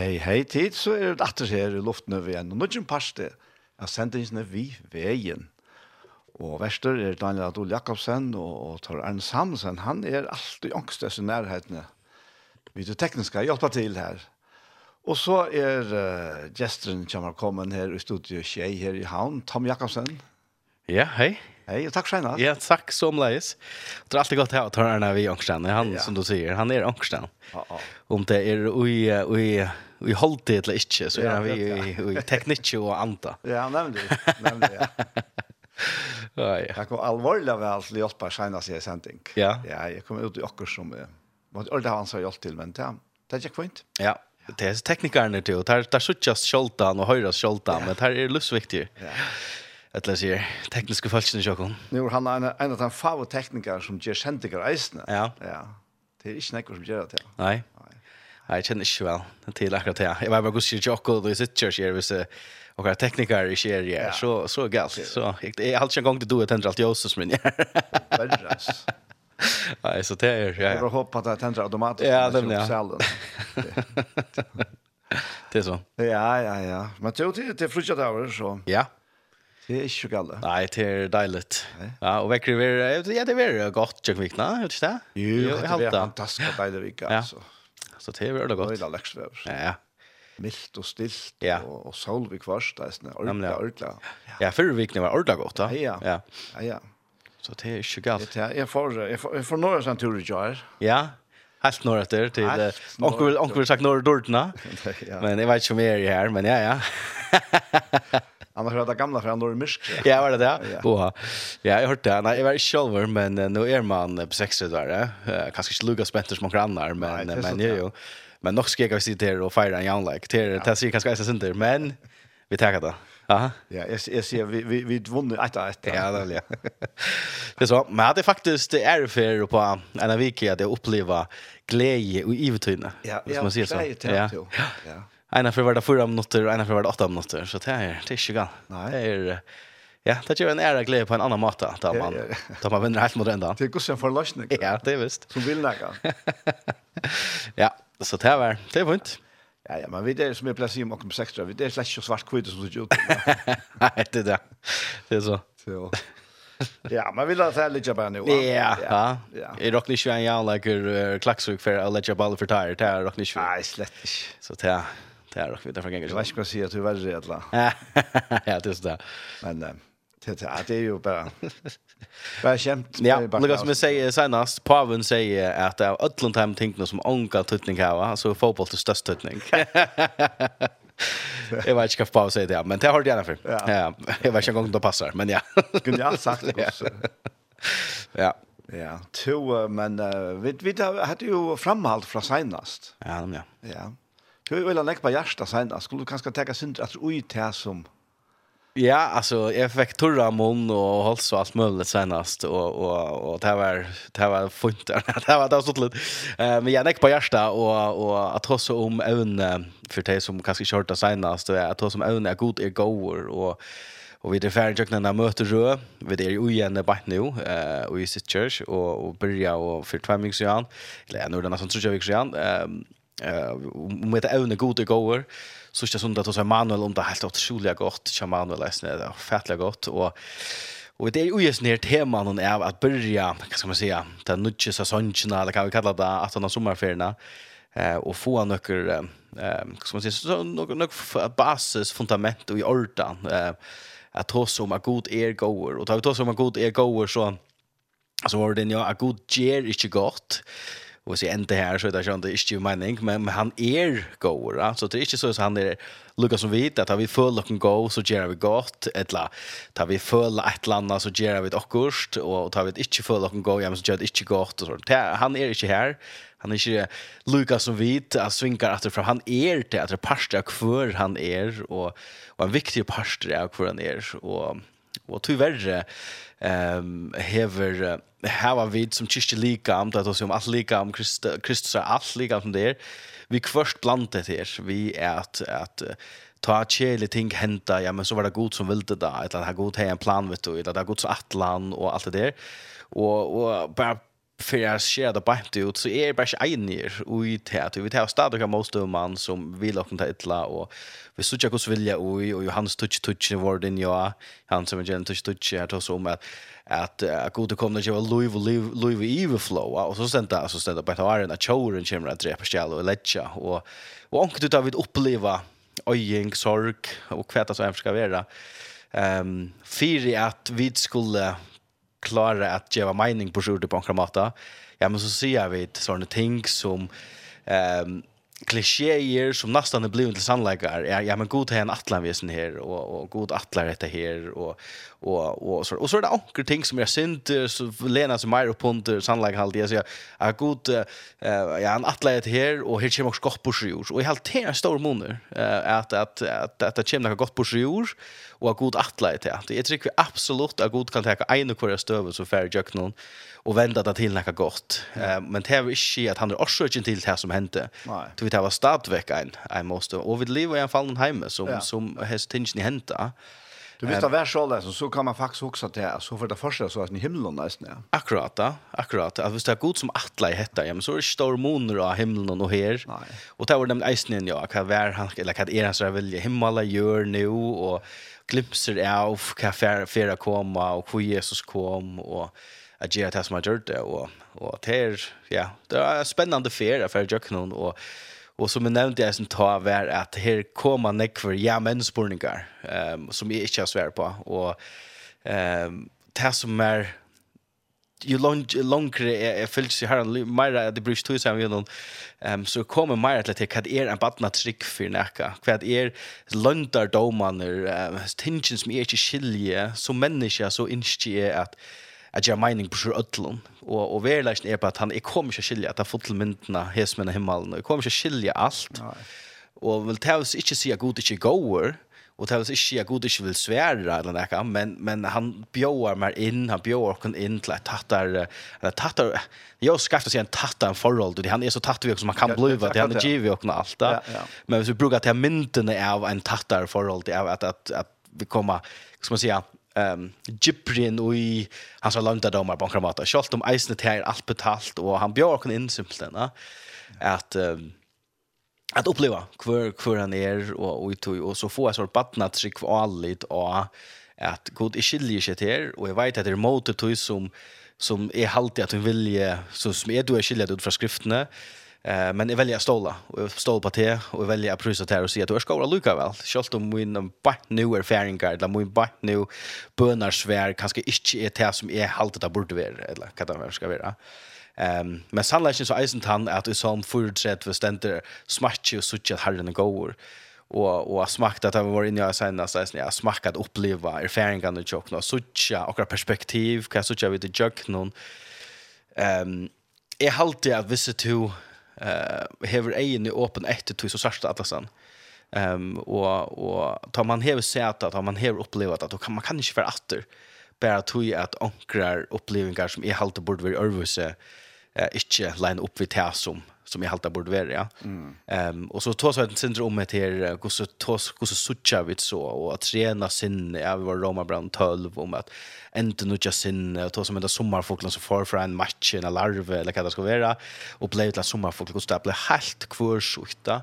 Hei, hei tid, så er det atter her i luften over igjen. Og nå er parste av sendingsene vi veien. Og verster er Daniel Adol Jakobsen og, og Tor Arne Samsen. Han er alltid angst i nærhetene. Vi er tekniske, hjelper til her. Og så er uh, gesteren kommer kommet her i studio Kjei her i havn, Tom Jakobsen. Ja, hei. Hei, og takk Sveina. Ja, takk så leis. Det er alltid godt her å ta Arne vi ångsten. Han, ja. som du sier, han er ångsten. Ja, ja. Om det er ui, ui, vi holdt det eller ikke, så er vi i, i teknikk og anta. Ja, nemlig, nemlig, ja. ja, ja. Jeg kom alvorlig av alt det hjelper senest i sending. Ja. ja. Jeg kom ut i akkur som, jeg måtte aldri ha ansvar hjelp til, men det er ikke fint. Ja, det er teknikerne til, og der, der suttjast kjoltan og høyres kjoltan, men der er løsviktig. Ja. Etla sier, tekniske falskene kjøkken. Jo, han er en, en av de favoteknikere som gjør sendinger eisene. Ja. Ja. Det er ikke noe som gjør det til. Nei. Jeg kjenner ikke vel til akkurat det. Jeg var bare gus sier Jokko, og du sitter ikke her hvis og hva teknikere ikke er her, så, så galt. Så jeg, jeg har ikke en gang til du er tendret alt Josef min. Verres. Nei, så det er, ja. Jeg bare håper at jeg tendret automatisk. Ja, det er det. Det er sånn. Ja, ja, ja. Men det er jo til fruttet av det, så. Ja. Det er ikke galt. Nei, det er deilig. Ja, og vekker vi, ja, det er godt, Jøkvikna, vet du ikke det? Jo, det er fantastisk deilig, altså. Ja. Så det er veldig godt. Det är läckert. Ja. Milt og stilt, ja. og, og sol vi kvarst. Det er sånn, ordla, ordentlig. Ja, förra veckan var ordla godt, Ja. Ja. Ja, ja. Så det er ju gott. Det jeg får, jeg får några sån tur i jar. Ja. Helt norr etter til onkel vil onkel vil sagt norr dortna. ja. Men jeg vet ikke om jeg er her, men ja ja. Annars var det gamla fra norr mysk. ja, var det det? Ja. Oha. Ja, jeg hørte det. Nei, jeg var ikke sjølver, men uh, nå er man på 60 der. Uh, kanskje ikke lukka spenter som noen annar, men, Nei, men jo, jo. Men nok skal jeg sitte her og feire en jaunleik. Det er det sier kanskje jeg sinter, men vi tar det. Ja. Ja, jag jag ser vi vi vi vunnit ett ett. Ja, det er Det så, men hade faktiskt det är for på en vecka at jeg uppleva glädje och ivetyna. Ja, som man ser så. Ja. Ja. En Ena för varje fyra en och for för det åtta minutter. så det är det er ikke galt. Nej. Det är Ja, det gjør en ære glädje på en annan matta där man da man vinner helt mot ända. Det er sen för lösning. Ja, det er visst. Som vill nægge. ja, så det var det var inte. Ja, ja, men vi det som är placerat om om sextra, vi det är slash svart kvitt som det gjort. Nej, det där. Det är så. Så. Ja, man vill läsa lite bara nu. Ja, ja. Är dock inte en jävla liker klaxsug för att lägga ball för tire där dock inte. Nej, slett Så där. Där dock vi där för gånger. Jag ska se att du väljer det alla. Ja, det är så där. Men Det är det är ju bara bara skämt. Ja, går som jag säger senast, Paven säger att av öllum hem tänkna som onka tutning här, alltså fotboll till störst tutning. Jag vet inte vad Paven säger det, men det har det gärna för. Ja, jag vet inte om det passar, men ja. Skulle jag sagt det. Ja. Ja, to men vi vi hade ju framhållt från senast. Ja, ja. Ja. Du vill ha näck på hjärsta senast. Skulle du kanske ta synd att ut här som Ja, alltså jag fick torra mun och hals och allt möjligt senast och och och det var det var fint där. Det var det var så lite. Eh men jag näck på hjärta och och att ha så om även för dig som kanske körta senast och att ha som även är god är goer och och vi det färd jag när möter rö vi är ju igen på nu eh och i sitt church och och börja och för två veckor sedan eller nu den som tror jag veckor sedan eh med det även är god är goer sista söndag då så Manuel om det helt otroligt gott. Tja Manuel är snäll och gott och Och det är ju just ner teman hon är att börja, vad ska man säga, den nutje säsongerna, eller kan vi kalla det, att han har sommarferierna, eh, och få några, eh, vad ska man säga, så, några, några basis, fundament och i ordan, eh, att ta som att god er gåor. Och tar vi ta som att god er gåor så, så var det en ja, att god ger inte gott. Eh, och så inte här så där sånt är ju mening men han är goer så det är inte så att han är Lucas som vet att har vi full och go så ger vi gott eller tar vi full ett landa så ger vi ett akkurst och tar vi inte full och go ja så gör det inte gott och sånt han är inte här. Han är inte Lucas som vet att svinkar efter för han är det att parst jag kvar han är och och en viktig parst jag kvar han är och och tyvärr ehm hever hava vid som kyrkje lika om det som allt lika om Kristus är allt lika som det är vi kvörst blandet her här vi är att att ta chele ting henta ja men så var det god som ville det där att det här god har en plan vet du eller det har gått så atlan och allt det där och och bara för jag ser det bara ut så är det bara en ner och i tät vi tar stadigt av måste man som vill och inte illa och vi söker hur vilja och och Johannes touch touch i vården ja. Han som gen touch touch här då så med att att gode kommer ju Louis Louis Louis Eve flow och så sen där så sen där på taren att choren kommer att dra på skäl och lägga och och onkel du David uppleva ojing sorg och kvätta så hemska vara. Ehm um, för att vi skulle klara att ge mening på sjurde på en kramata. Ja men så ser vi såna ting som ehm um, klichéer som nästan är blivit till sannläggare. Ja, ja men god här en atlanvisen här och och god atlar detta här och och och så och så är det anker ting som jag synt så Lena som mer upp under sannlägg halt jag säger ja god ja en atlar detta här och här kommer också gott på sjur och i helt här stor monner att att att att det kommer gott på sjur och god atlar detta. Det är tycker absolut att god kan ta en och kvar stöv så färdig jag någon och vända det till något gott. Mm. Uh, men det är inte att han är orsaken till det här som hände. Du vet, det var stadväck en, en måste. Och vi lever i en fallen hemma som, ja. som har tingen i hända. Du vet att vär så så kan man faktiskt också att det så för det första så att ni himlen nästan. Ja. Akkurat, ja. akkurat. Att visst det är god som attla i hetta, ja men så är det stormoner av himlen och här. Nej. Och det var den isen ja, kan vara han eller kan är han så väl himmala gör nu och glimpser av kan färra komma och hur Jesus kom och att göra det som har gjort det och och det är ja det är spännande för för Jöknon och och som jag nämnde jag som tar var att här kommer nekver ja men spurningar ehm som jag inte har svär på och ehm det som är ju lång långre är fyllt sig här mer det brist till sen vi någon ehm så kommer mer att det är en barna trick för näka kvad är lundar domaner tensions med är skilje så människa så instier att at jeg mening på sjur ødlun. Og, og verilegsen er på at han, jeg kommer ikke skilja at jeg fått til myndene hes med himmelen, jeg kommer ikke skilja alt. Nei. Og vil tævs ikke si at god ikke går, og tævs ikke si at god ikke vil svære eller noe, men, men han bjør meg inn, han bjør okken inn til et tattar, eller tattar, jeg skaffer se en tattar en forhold, han er så tattar vi som man kan bli, ja, han er givet okken alt. Da. Ja, ja. Men hvis vi bruker til myndene av en tattar forhold, av at, at, at vi kommer, skal man si, um, Gibrin og i hans landa langt domar på en kramat. Om eisene til alt betalt, og han bjør åkken inn simpelthen, at, um, at oppleva kvar kvar han er, og, og, og, og så få jeg så badna trygg og allit, og at god i skilje seg til her, og vet at det er måte tog som, som er halvtid at hun vilje, så som er du er skilje ut fra skriftene, Eh men jag väljer att ståla och ståla på te och jag väljer att prisa det och se att du ska vara lucka väl. Schalt om min back nu är fairing guard, la min back nu bönar svär kanske inte är det som är haltet av borde vara eller vad det ska vara. Ehm men sannolikt så är tant att i som förutsätt för ständer smatch och sucha harden går och och har smakt att ha varit inne i senast sen jag smakat uppleva erfaringen och chockna och sucha och perspektiv kan sucha vid det jock någon ehm är halt det att vissa to eh hever egen i åpen etter tog så sørste at det Ehm och och tar man hever sett att man hever upplevt att då kan man kan inte vara åter bara tog att ankrar upplevelser som är halt borde vara överse eh inte line upp vid här som som jag halta borde vara. Ja. Mm. Um, och så tog så ett syndrom med här hur så hur så sucha vi så och att träna sin jag var Roma Brown 12 om att inte nu just sin och ta som en sommarfågel så far för en match en larv eller vad det ska vara och blev till sommarfågel och stapla helt kvar skjuta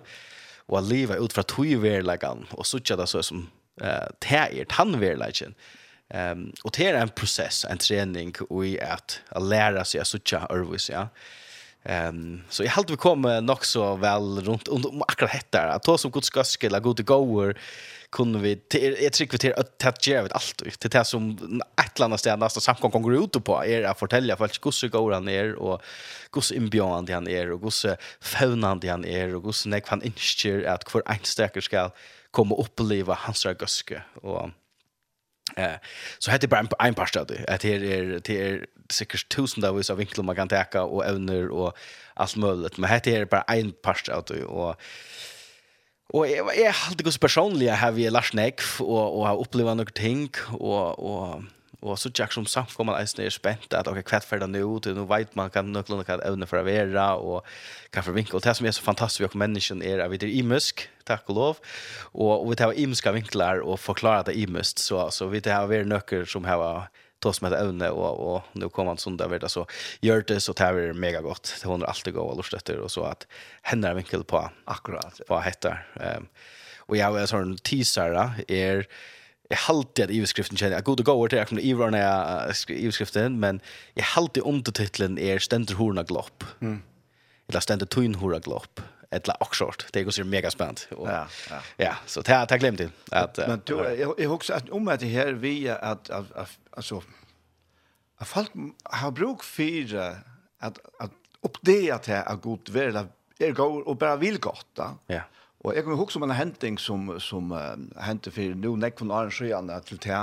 och att leva ut för att verlagan och sucha det så som eh tärt han verkligen. Ehm och det är en process en träning och i att lära sig att sucha örvis ja. Ehm så jag hade vi kom nog så väl runt om akkurat hetta att ta som Guds gaske la god goer kunde vi jag tycker vi till att ta ge vet allt till det som ett annat ställe nästa samkom går ut på är att fortälja för Guds goer han är och Guds inbjudande han är och Guds faunande han är och Guds nek han inskjer att för en stäcker ska komma uppleva hans gaske och Eh så heter bara en par av det. Att det är det är säkert tusen av vinklar man kan täcka och ävner och allt möjligt. Men heter det bara en par av Och, och jag är alltid så personlig, har vi lärt nekv, och, och har upplevt några ting, Och, och Og så tjekk som samkommer eisen er spent at ok, kvett det nå, och nå vet man kan nøklene hva evne for å være, og hva for vinkel. Og det som er så fantastisk vi har mennesken er at vi er imøsk, takk og lov, og vi tar imska vinklar og forklarer det imøst, så, så vi tar være nøkker som har tås med evne, og, og nå kommer han sånn der, så gjør det, så tar vi det mega gott. Det er alltid god og lort etter, og så at henne er vinkel på, akkurat, på hette. Um, og jeg har en sånn teaser er, jeg halte at iveskriften kjenner, jeg god og går till jag kommer i av iveskriften, men jeg halte undertitlen er ständer horna glopp. Mm. Eller ständer Tuin horna glopp eller Oxford. Det går så mega spänt. Ja, ja. ja, så det har jag glömt till. Att, men du, jag, jag också att om att det här vi att, att, att alltså att folk har bruk för att, att uppdela till att god värld är god och bara vill gott. då. Ja. Og jeg kommer huske om en henting som, som uh, hentet for nå nekk von Arnsjøene til det.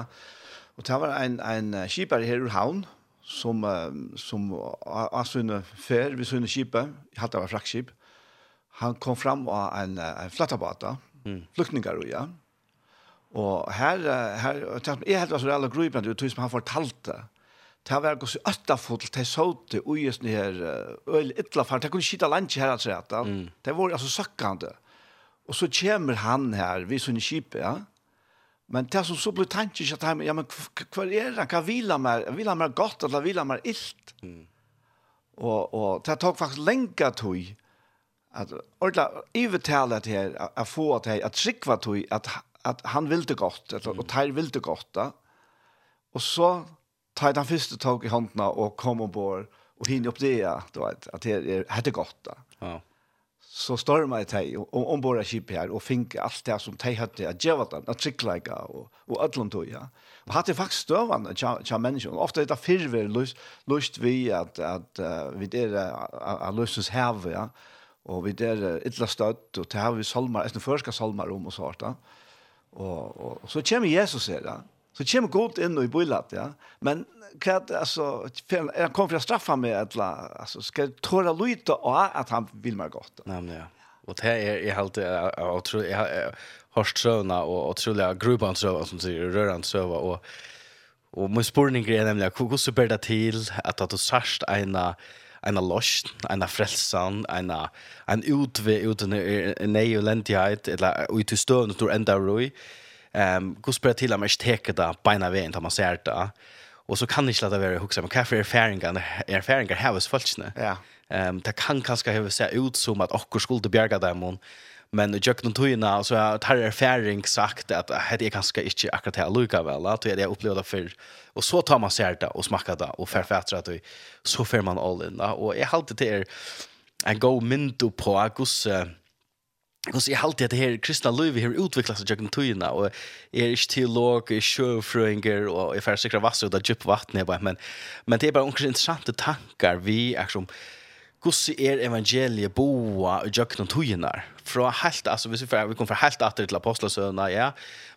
Og det var en, en skipper her i havn som, uh, som var sønne fer ved sønne skipet, hatt det var fraktskip. han kom fram av en, en flattabata, mm. flyktninger og ja. Og her, her jeg hadde var så reelle grøybrand, og tog som han fortalte, Det var gått åtta fot till såte och just ni och öl illa far. Det kunde skita lunch här alltså att. Det var alltså sökande. Og så kommer han her, vi sånne kjipe, ja. Men det som så blir tanke ikke at han, ja, men hva er det? Hva vil han mer? Vil han mer godt, eller vil han mer illt? Mm. Og, og det tok faktisk lenge tog, at ordentlig ivetale til her, at få til, at trikva tog, at, at han vil det godt, at, mm. og Teir vil det godt, da. Og så tar jeg den første tog i håndene og kom ombord, og hinner opp det, du vet, at det er, det er godt, da. Ja så stormade de och ombora skip här och fick allt det som de hade att göra dem att cykla och och allt då ja. Och hade faktiskt stövande tja människor. Ofta är det förver lust lust vi att att vi det att lustas här ja. Och vi det illa stött och det har vi salmar, en förska salmar om och sånt. Och och så kommer Jesus här. Så kommer god inn i bøylat, ja. Men hva, altså, jeg kom fra straffa meg, etla, altså, skal jeg tåra lyta av at han vil meg godt. Nej men ja. Og det er jeg helt, jeg tror, jag har strøvna, och otroliga gruban strøvna, som sier, røran strøvna, og, og min spurning er nemlig, hvordan ber det til at du sørst ena en lost, en frelsan, en en utve uten nei elendighet eller ut til støvn til enda roi. Ehm går spelar till mig täcka där på ena vägen där man ser det. Och så kan det inte låta vara huxa men kaffe är färingar är färingar här hos folkne. Ja. Ehm det kan kanske ha se ut som att och skulle bjärga dem hon. Men i jökna tøyna, så jag tar erfaring sagt at det är kanskje inte akkurat här lukka vel, att det er opplevd det. Og så tar man sig det og smakar det, og forfætter att så fer man all in. Og jeg halte det er en go mynd på augusti Because jeg halte at det her kristna livet har utviklet seg gjennom tøyene, og jeg er ikke teolog, jeg er sjøfrøinger, og jeg får sikre vasse ut av djup vattnet, men, men det er bare omkring interessante tankar vi er som, hvordan er evangeliet boa i gjennom tøyene? Fra helt, altså hvis vi, får, vi kommer fra helt atter til apostelsøvna, ja,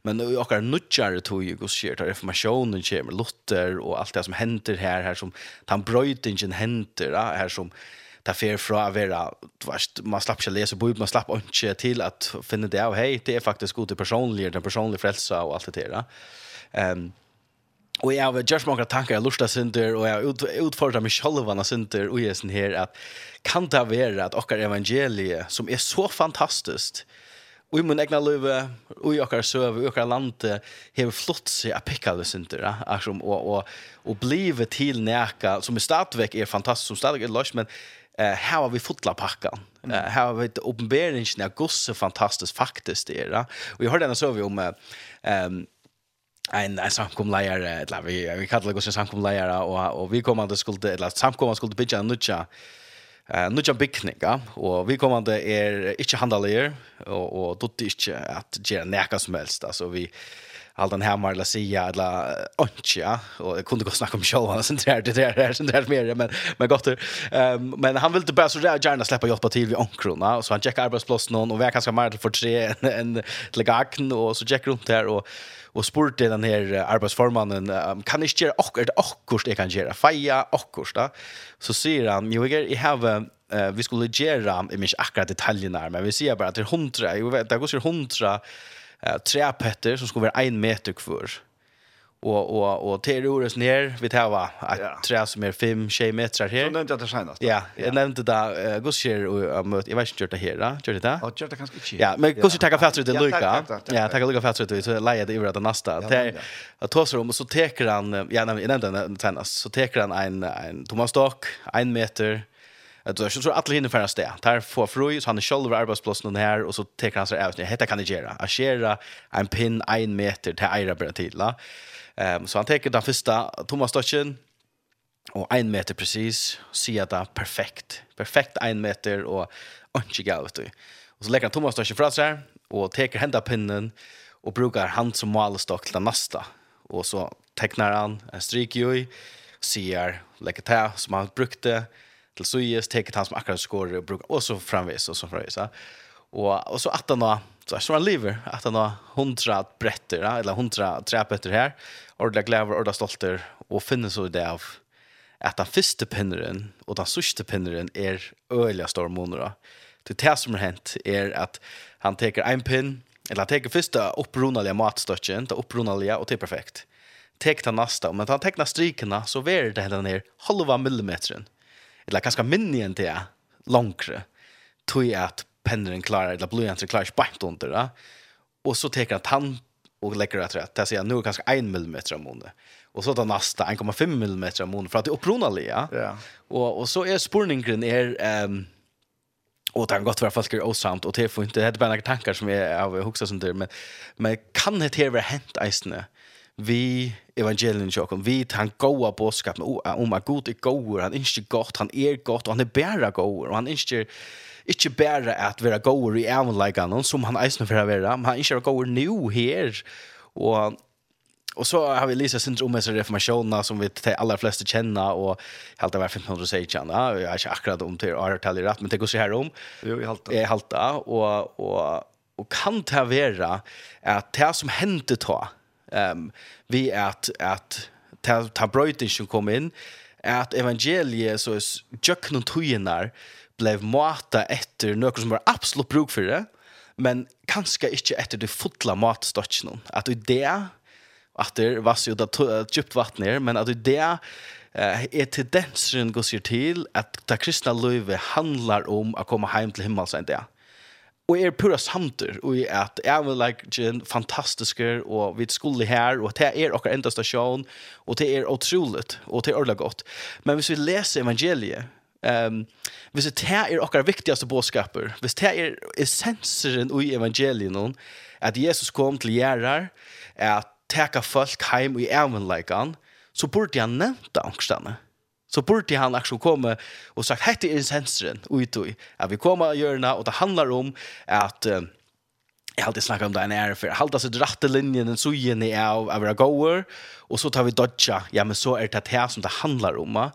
men i okkar nudjar tøy, hvordan skjer tar reformasjonen kommer, Luther, og alt det som hender her, her som, tan brøytingen henter, her som, her som ta fer fra å være, du vet, man slapp ikke lese bøyb, man slapp ikke til at finne det av, hei, det er faktisk god til personlig den personlige frelsa og alt det der. Um, og jeg har gjort mange tanker, jeg har lyst til synder, og jeg har utfordret meg selv av synder, og jeg er her, at kan det være at okker evangeliet, som er så fantastisk, Og i min egna løyve, og i okkar søve, og i okkar lande, hever flott seg a pikka det synder, og, og, og blive til neka, som er stadigvæk er fantastisk, som stadigvæk er løs, men eh här har vi fotla packan. Eh här har vi uppenbarelsen av Guds så fantastiskt faktiskt det är. Och jag hörde den så vi om ehm en en samkomleier eller vi vi kallar det så samkomleier och och vi kommande skulle eller samkomma skulle bitcha nutcha eh nutcha ja och vi kommande är inte handlar och och dotter inte att ge näka som helst alltså vi all den här Marla Sia eller Onchia. Och jag kunde gå och snacka om show och sånt där. Det där sånt där mer men men gott. Ehm men han ville bara så där gärna släppa hjälpa till vid onkrona och så han checkar arbetsplats någon och vi kanske mer för tre en till gagn. Och så checkar runt där och och spurte den här arbetsformannen um, kan ni göra och det och jag kan göra? Feja och då? Så säger han you I have uh, vi skulle göra i mig akkurat detaljerna men vi ser bara att det är 100 jag vet det går så 100 eh, tre petter som skulle vara en meter kvar. Och och och till ordet ner vi tar va att ja. tre som är 5 6 meter här. Så nämnde jag det senast. Ja, jag nämnde det uh, Gusher och um, jag vet inte hur det här, va? Gör det där? Ja, gör det kanske inte. Ja, men Gusher tar fatter det Luca. Ja, tar Luca fatter det så lägger det över det nästa. Det att ta sig om och så tar han ja, jag nämnde det senast. Så tar han en en Thomas Dock 1 meter att så tror alla hinner färdas det. Där får fru så han är själv arbetsplatsen här och så tar han sig ut. Hetta kan det göra. Att köra en pin 1 meter till Aira bara till. Ehm så han tar den första Thomas Stocken och en meter precis. Se att det perfekt. Perfekt en meter och inte galet. Och så lägger han Thomas Stocken fram sig och tar hända pinnen och brukar han som målstock till nästa. Och så tecknar han en stryk ju ser lägger det som han brukte till så ges han som akkurat skor och brukar och så framvis och så framvis. Och och så att han då så så han lever att han har 100 bretter eller 100 träpetter här och det gläver och det stolter och finner så det av att den första pinneren och den sista pinneren är öliga stormoner. Det det som har hänt är att han tar en pinn eller han tar första upprunaliga matstörtchen, det upprunaliga och det är perfekt. Tar han nästa, men han tecknar strikerna så är det hela ner halva millimetern eller kanskje minne enn det langere, tog at penneren klarer, eller blodjenter klarer ikke bare under det, og så teker han tann og lägger det rätt. Det säger nu ganska 1 mm av månaden. Och så tar nästa 1,5 mm av månaden för att det upprona lea. Ja. Och och så är spurningen är ehm um, och det gott för folk är osamt och det får inte det bara några tankar som är av huxa som det men men kan det här vara hänt eisne vi evangelien i vi han goa boskap om at god er goer, han ikkje godt, han er godt, og han er bæra goer, og han ikkje ikkje bæra at vera goer i avleggen, som han eisne for å være, men han er ikke goer nu her, og Og så har vi Lisa syndrom med reformationerna som vi de allra flesta känner och helt av 1516. Ja, jag är inte akkurat om till årtal i rätt, men det går så här om. Jo, vi halta. Är halta och och och kan det vara att det som hände då um, vi att att ta, ta bröten som kom in att evangeliet så är jøkken og tøyenar blev mata efter något som var absolut bruk för det, men kanske inte efter det fotla matstocken att i det, att det var så djupt vatten men att i det är tendensen går sig till att det kristna løyve handlar om att komma hem till himmelsveien det. Og är pura samter och är at jag vill like gen fantastiska och vi skulle här och det är och enda stasjon och det är otroligt och det är ordentlig gott. Men hvis vi leser evangeliet Ehm um, hvis det er okkar viktigaste bådskaper, hvis det er essenseren i evangeliet noen, at Jesus kom til gjerrar, at teka folk heim i evenleikan, så burde han nevnt det så burde han också komma och sagt hette är sensoren ut och att vi kommer att göra och det handlar om att jag alltid snackar om det här för hålla sig rätta linjen den så igen är av av goer och så tar vi dodja, ja men så är det här som det handlar om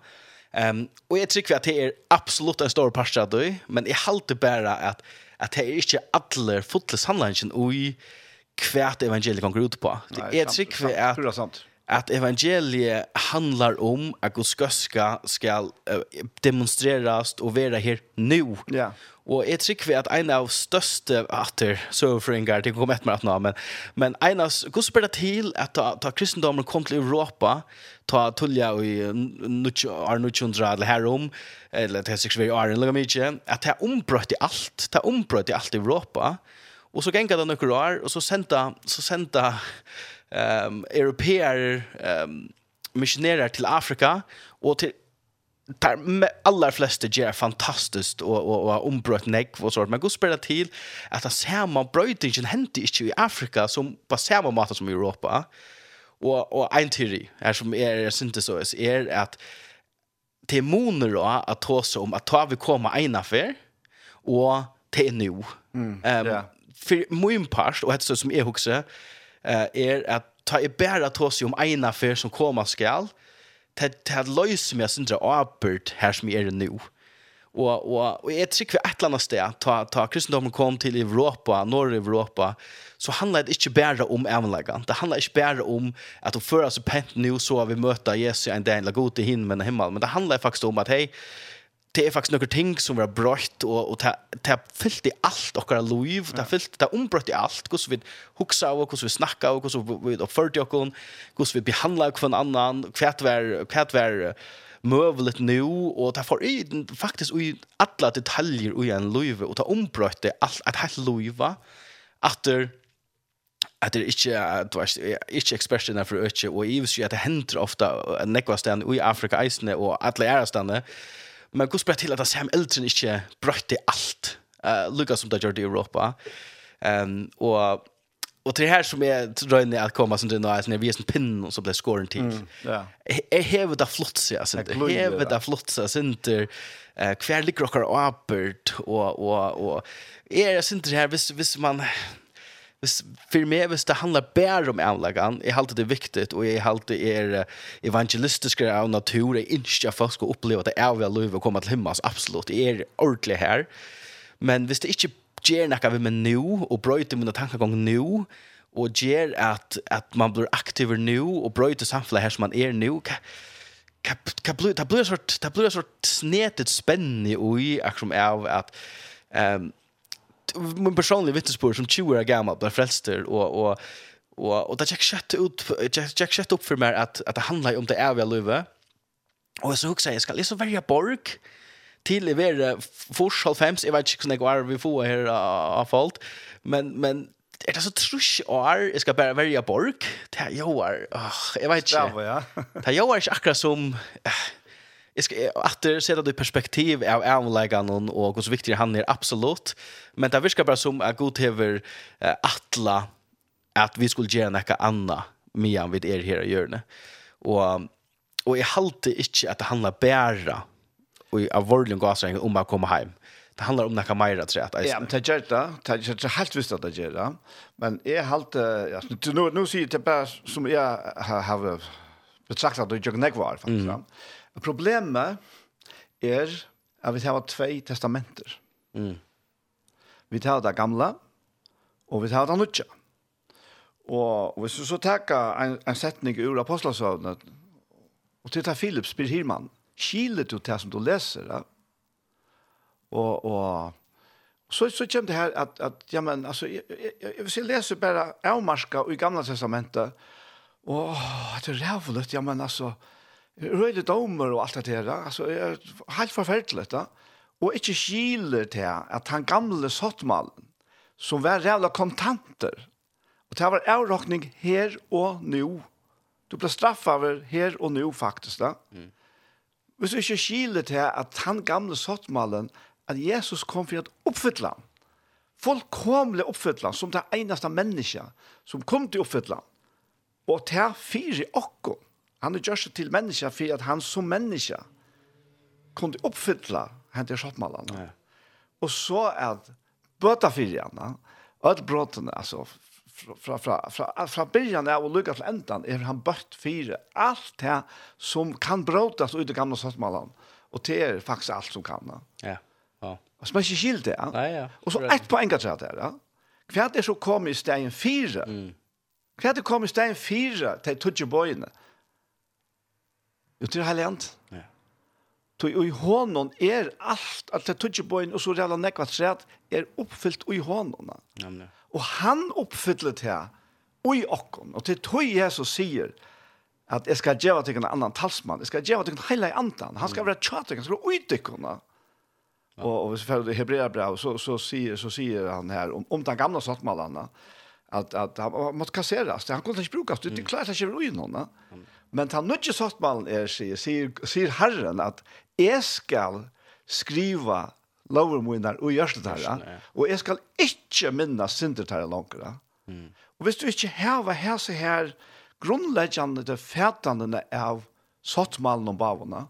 ehm och jag tycker att det är absolut en stor part av det men jag håller bara att att det är inte alla fotless handlingen inte oj kvärt evangeliet går ut på. Det är tycker att at evangeliet handlar om att Guds göska ska demonstreras och vara her nu. Ja. Och tror tycker at en av største atter så för det kommer ett med att nå, men, men en av Guds det till att ta, ta kristendommen kom till Europa, ta tulja i Arnutjundra eller härom, eller det är sex vi är eller mycket, att det ombröt i allt, det ombröt i allt i Europa. Och så gänga det några år, och så senda, så senda, um, europeer um, missionärer till Afrika och till tar alla flesta ger fantastiskt och och och ombrott neck vad sort men går spela till att det samma brötingen hände inte i Afrika som på samma mått som i Europa och och en teori är som är syntesis är att moner då att ta sig om att ta vi komma en affär och till nu. Mm, um, yeah. För min part och det så som är också eh, er at ta i bæra tås om en affær som kommer skal, det er løys meg syndra arbeid her som er nå. Og, og, og jeg trykker et eller annet sted, ta, ta kristendommen kom til Europa, Norr-Europa, så handler det ikke bare om evnleggen. Det handler ikke bare om at å føre oss pent nå så vi møter Jesus en dag, eller god til himmelen, men det handler faktisk om at hei, det er faktisk noen ting som var brøtt, og, og det, det har fyllt i alt okkara liv, det er fyllt, det er ombrøtt i alt, hvordan vi hukser av, hvordan vi snakker av, hvordan vi oppfører til dere, hvordan vi behandla hver annan, hva det var, hva det var møvelet nå, og det får i, faktisk i alle detaljer i en liv, og det er ombrøtt i alt, et helt liv, at det at det ikke du vet ikke ekspertene for øke og i at det hender ofte nekva sted i Afrika eisene og alle ære stedene Men gud spør til at Sam Elton ikke brøtte allt. Eh Lucas som där i Europa. Ehm och Och det här som är drøyne att komma som det när när vi är som pinnen och så blir skåren till. Ja. Jeg hever där flott så hever det hävet där flott så center eh kvärlig rockar och apert och och og är det inte här hvis, hvis man Hvis, for meg, hvis det handler bare om avlagan, jeg halte det viktigt, og jeg halte er evangelistiske av natur, jeg ikke at folk skal oppleve at det er vel lov å komme til himmels, absolutt, jeg er ordentlig her. Men hvis det ikke gjør noe vi med nå, og brøyter mine tankegang nå, og gjør at, at man blir aktiv nå, og brøyter samfunnet her som man er nå, hva, hva, hva blir det? Blir en sort, det blir en sort snetet spennende i, akkurat av at, um, min personliga vittnesbörd som 20 år gammal blev frälster och och och och det check shut ut check shut upp för mig att att det handlar om det eviga livet. Och så också jag ska läsa varje borg? Till i vara fors halv fems jag vet inte hur det går vi får här av allt men men är det så trusch år? Jag ska bara välja borg? Det jag är jag vet inte. Ja. Det jag är akkurat som Jag ska åter se det i perspektiv av avläggan och hur viktig han är absolut. Men det viskar bara som att god hever attla atla att vi skulle göra något annat medan vi är här och gör det. Och, och jag halte inte att det handlar bara av vårdligen gasring om att komma hem. Det handlar om något mer att säga. Ja, men det gör det. Det gör det helt visst att det gör det. Men jag halte... Ja, nu, nu säger jag det bara som jag har, har betraktat det jag nekvar faktiskt. Mm. Problemet er at vi har två testamenter. Mm. Vi tar det gamla, og vi tar det nødja. Og hvis du så takker en, en setning ur apostelsøvnet, og til det Philip spyr Hirman, skiler du til som du leser, ja? og, og så, så kommer det her at, at ja, men, altså, jeg, jeg, jeg, hvis jeg leser bare avmarska i gamla testamentet, og det er rævlig, ja, men altså, røyde domer og alt det der, altså, er helt forferdelig da, og ikke skiler til at han gamle sottmalen, som var rævla kontanter, og det var avråkning her og nå. Du ble straffet over her og nå, faktisk da. Mm. Hvis du ikke skiler til at han gamle sottmalen, at Jesus kom for å oppfylle ham, fullkomlig oppfylle ham, som det eneste mennesket som kom til å oppfylle ham, og til fire åkken, Han er gjørst til menneska for at han som menneska kunne oppfylla hentet skjottmalene. Ja. Og så er bøta fyrjene, og brottene, altså, fra, fra, fra, fra, fra av og lukka til endan er han bøtt fire alt det som kan bråtas ut i gamla skjottmalene. Og det er faktisk alt som kan. Ja. Ja. Og som er ikke skilt det. Nei, ja. Og så ett poeng at det er. Ja. Hva er det som kom i stein fire? Mm. Hva er det kom i stein fire til Tudje Bøyene? Ja Jo, til heiligant. Ja. Så i hånden er alt, alt det tog på og så reala nekva træt, er oppfyllt i hånden. Ja. Og han oppfyllet det i okken. Og til tog Jesus sier, at jeg skal gjøre til en annan talsmann, jeg skal gjøre til en heilig andan, han skal være tjater, han skal være utdykkerne. Ja. Og, og hvis vi følger det hebreabrev, så, så, sier, så sier han her, om, om den gamle sattmallene, at, at han måtte kasseres, han kunne ikke brukes, det, det klart ikke var ui noen. Men han nu ikke sagt man er, sier, sier, sier Herren at jeg skal skriva lovermunar og gjørseltarra, og jeg skal ikke minna syndertarra langere. Mm. Og hvis du ikke heva hese her grunnleggjande til fætandene av sottmalen og bavene,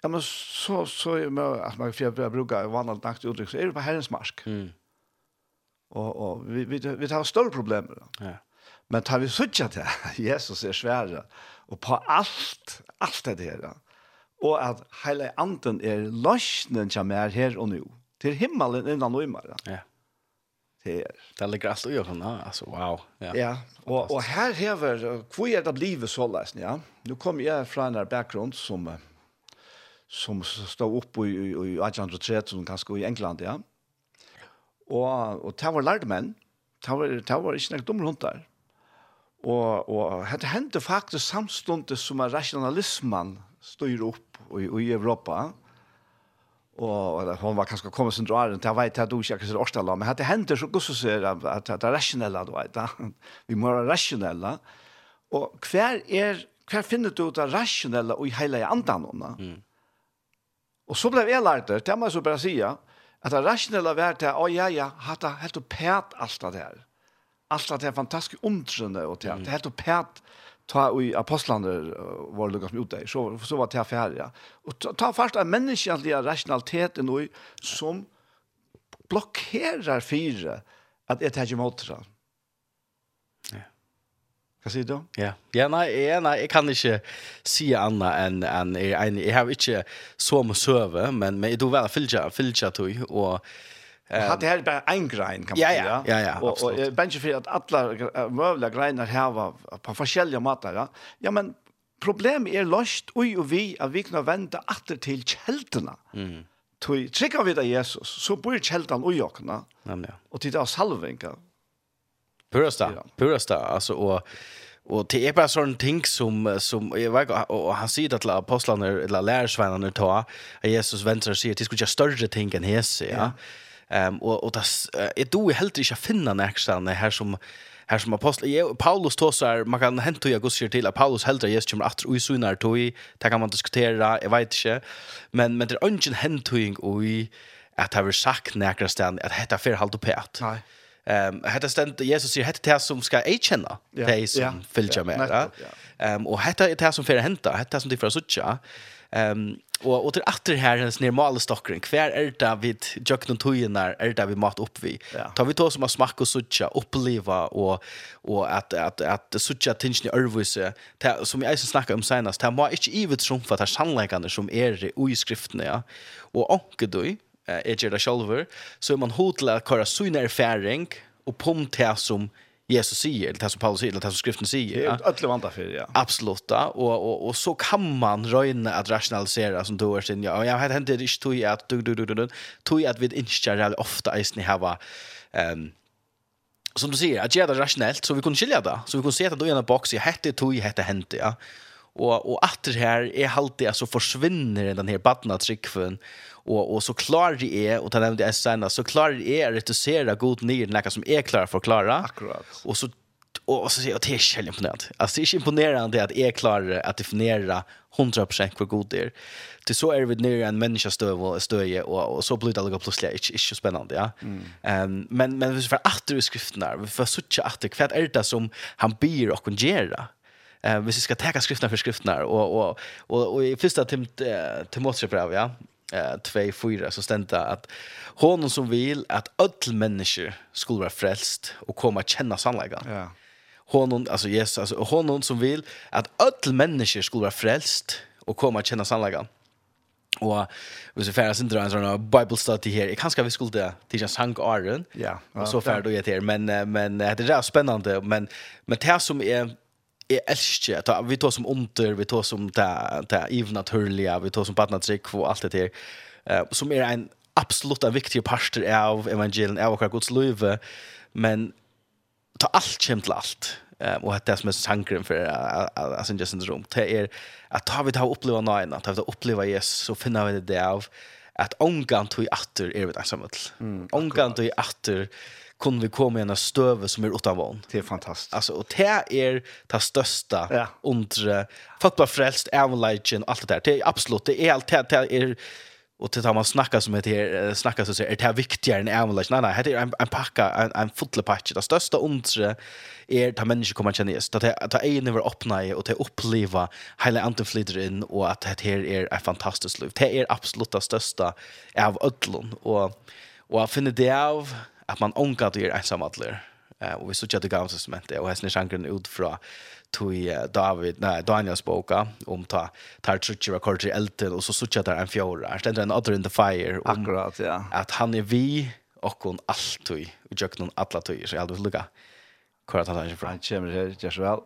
ja, men så, så er det, at man får bruke vanlig nakt uttrykk, så er det på herrens marsk. Mm. Og, og vi, vi, vi tar større problemer. Ja. Men tar vi suttja til Jesus er svære, og på alt, alt det her, og at hele anden er løsnen som er her og nå, til himmelen innan og imara. Ja. Det er. Det ligger alt ui sånn, altså, wow. Ja, ja. Og, og her hever, hvor er det livet så løsning, ja? Nå kom jeg fra en bakgrunn som, som stod opp i, i, i 1813, kanskje i England, ja. Og, og det var lærde menn, det var, det var ikke noe dumme hundar. Og, og det hendte faktisk samståndet som er rationalismen styr opp i, i Europa. Og, og hun var kanskje kommet sin drar, jeg vet at du ikke akkurat årstall, men det hendte så gusset sier at, at det er rasjonelle, du vet. Vi må være rasjonelle. Og hver er, hver finner du det rasjonelle og i hele andan henne? Mm. Og så ble jeg lært det, det må jeg så bare si, at det rasjonelle var til, å ja, ja, hatt det helt og pæt alt det her. Mm allt det är fantastiskt omtrende och det är helt och pert ta i apostlarna var det ganska ute så så var det här ja. och ta, ta först en mänskliga rationaliteten och som blockerar fyra att det här emot det. Ja. Vad du? Ja. Ja, nej, ja, nei, jag kan inte se anna än än jag har inte så med søve, men men då väl fylla fylla tog och Um, det här bara en grein kan man säga. Ja, ja, ja. Och, och bench för att alla möjliga greiner här var på forskjelliga matar. Ja? ja, men problemet är löst oj och vi att vi kan vända åter till kälterna. Mm. Tui trycker vi där Jesus, så bor kjeldan och jokna, ja. og til det er salvenka. Purasta, ja. purasta, Alltså, och, och det är bara sån ting som, som jag vet och han säger det apostlarna apostlene, eller lärarsvännerna ta, att Jesus och säger att det skulle göra större ting än hese, ja. ja. Ehm och och det är då helt inte finna nästan här som här som apostel jag, Paulus tosar man kan hämta jag går till att Paulus helt just kommer att och så när tog det kan man diskutera jag vet inte men men det är ingen hämtning och i att ha sagt näkra stan att detta för halt upp att nej Ehm um, hetta stend Jesus sier hetta det som skal ei kenna. Yeah. Tær som yeah. fylgja med. Ehm och um, og hetta er tær sum fer henta, hetta att tí fer. Ehm Og, og til atter her hennes normale stokkeren, hver er det vi jøkken og er det vi mat opp vi? Ja. Tar vi to som har smakk og suttja, oppleva og, og at, at, at suttja tingene i ørvise, som jeg som snakket om senast, det må ikke ivet trumfa det sannleggende som er i skriftene, ja. Og anke du, jeg gjør det selv, så er man hod til å køre erfaring og pom til som er Jesus sier, eller det som Paulus sier, eller det som skriften säger. Det är ödligt vant därför, ja. Absolutt, ja. Och, och, och så kan man røyne att rationalisera som du har sin, ja, jag har inte ikke tog att, du, du, du, du, du, tog att vi inte ofte ofta i hava, um, som du sier, att göra det rationellt, så vi kunde skilja det. Så vi kunde se att då är en boks i hette tog, jag hette hente, ja og och åter här är alltid alltså försvinner den här badna trickfön och och så klarer det är det ta nämnde jag sen så klarer det är att reducera god nyr näka som är klar för klara. Akkurat. Och så och så säger jag det är helt imponerande. Alltså det är imponerande att är klara att definiera 100% hur god det är. Det så är vi nere en människa stöv och stöje och, och så blir det alltså plötsligt inte, inte spännande. Ja? Mm. Um, men, men vi får åter i skriften där. Vi får sådär åter. Vad är det som han ber och kan göra? eh vi ska ta skrifterna för skrifterna och och och og i första tim Timoteusbrev ja eh 2:4 så stända att honom som vill att öll människor skulle vara frälst och komma og känna sannligheten. Ja. Honom alltså Jesus alltså honom som vill att öll människor skulle vara frälst och komma att känna sannligheten. Og hvis vi færdes ikke en sånn Bible study her, jeg kanske vi skulle det til en sang Aron, ja, og så færdes jeg til, men, men det er spennende, men, men det som er är älskar ta, vi tar som onter, vi tar som ta ta evnaturliga, vi tar som partnertrick och allt det där. Eh som är en absolut en viktig pastor av evangelien av våra Guds liv men ta allt til allt um, och det er som är sankren för att sen just rum det er att ta vi ta uppleva ta att ta uppleva Jesus så finna vi det av att ångan tog i atter är vi der sammen. Mm, ångan tog i attor kunne vi komme i en stöve som är utan vann. Det är fantastiskt. Alltså, och det är det största ja. under fotbollfrälst, ävenlagen, allt det där. Det är absolut, det är allt det, det är och det att man snackar som heter här snacka så är det här viktigare än ävenlagen. Nej, nej, det är en, en packa, en, en fotbollpatch. Det största under är att människor kommer känna just. Att ta en över öppna i och att uppleva hela antiflyter in och att det här är ett fantastiskt liv. Det är absolut det största av ödlon Och, och jag finner det av att man ångar det ensam alla. Eh och vi såg att det gamla testamentet och hästen sjankren ut från tog David nej Daniels boka om ta tar trutje rekorder elten och så såg det där en fjärde. Här ständer en other in the fire om akkurat ja. Att han är vi och hon alltid och jag kan alla tyger så jag hade lucka. Korrekt han är från. Han kommer här just väl.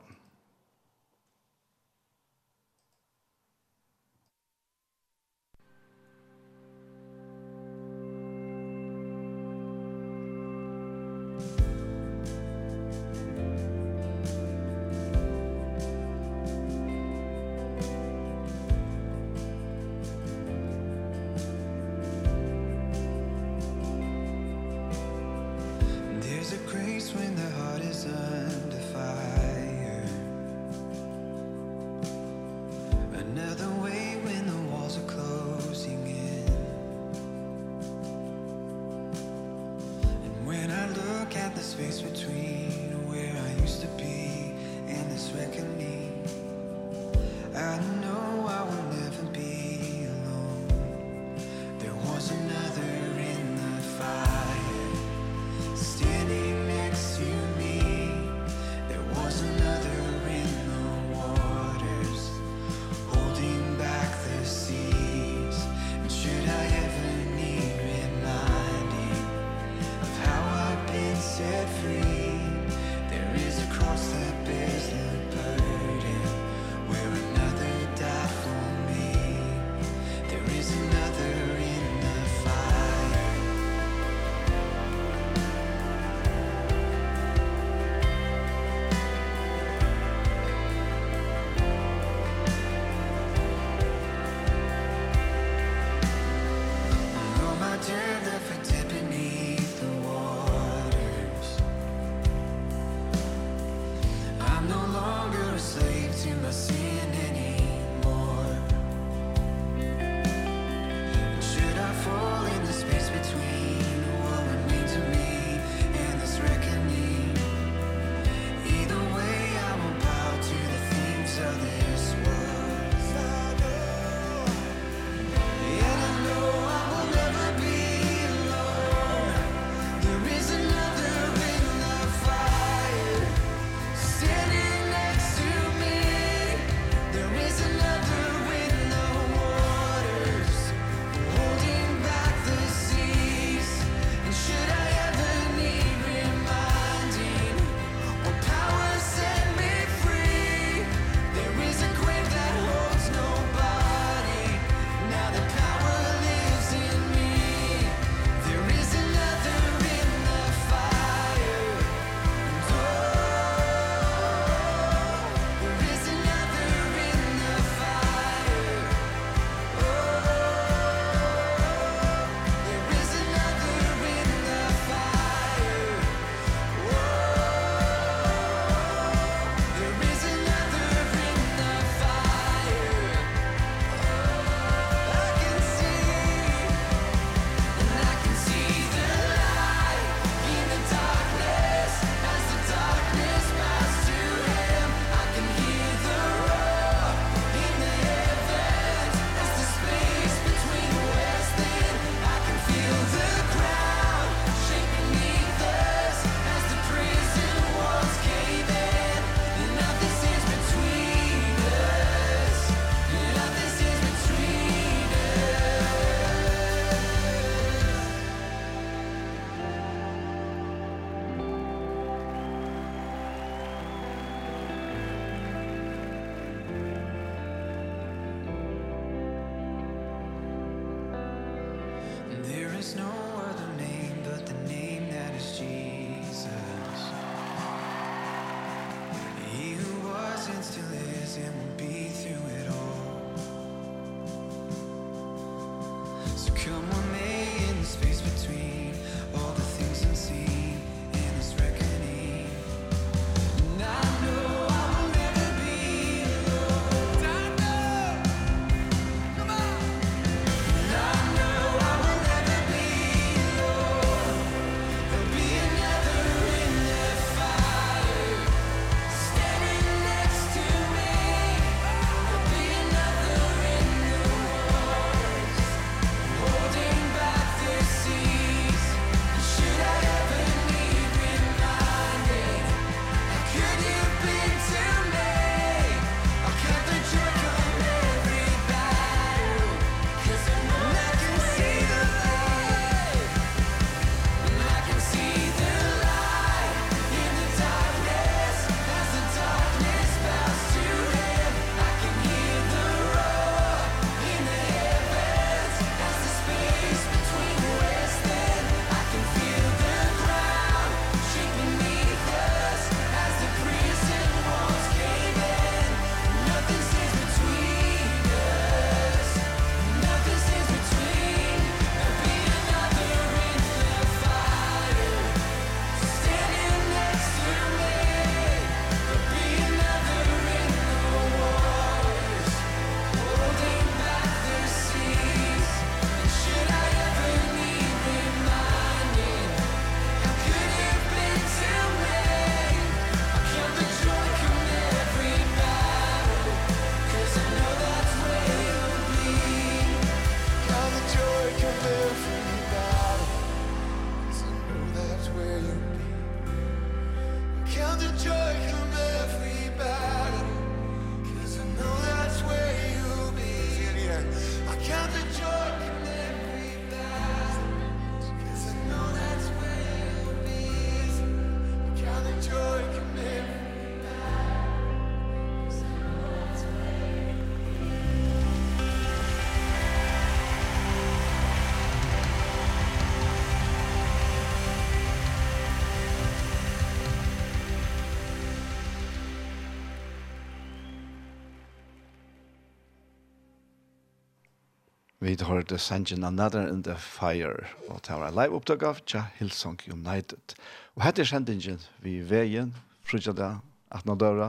vid det sangen Another in the Fire, og det var en live opptak av Tja Hillsong United. Og hette er sendingen vi veien, frutjada, 18 døra,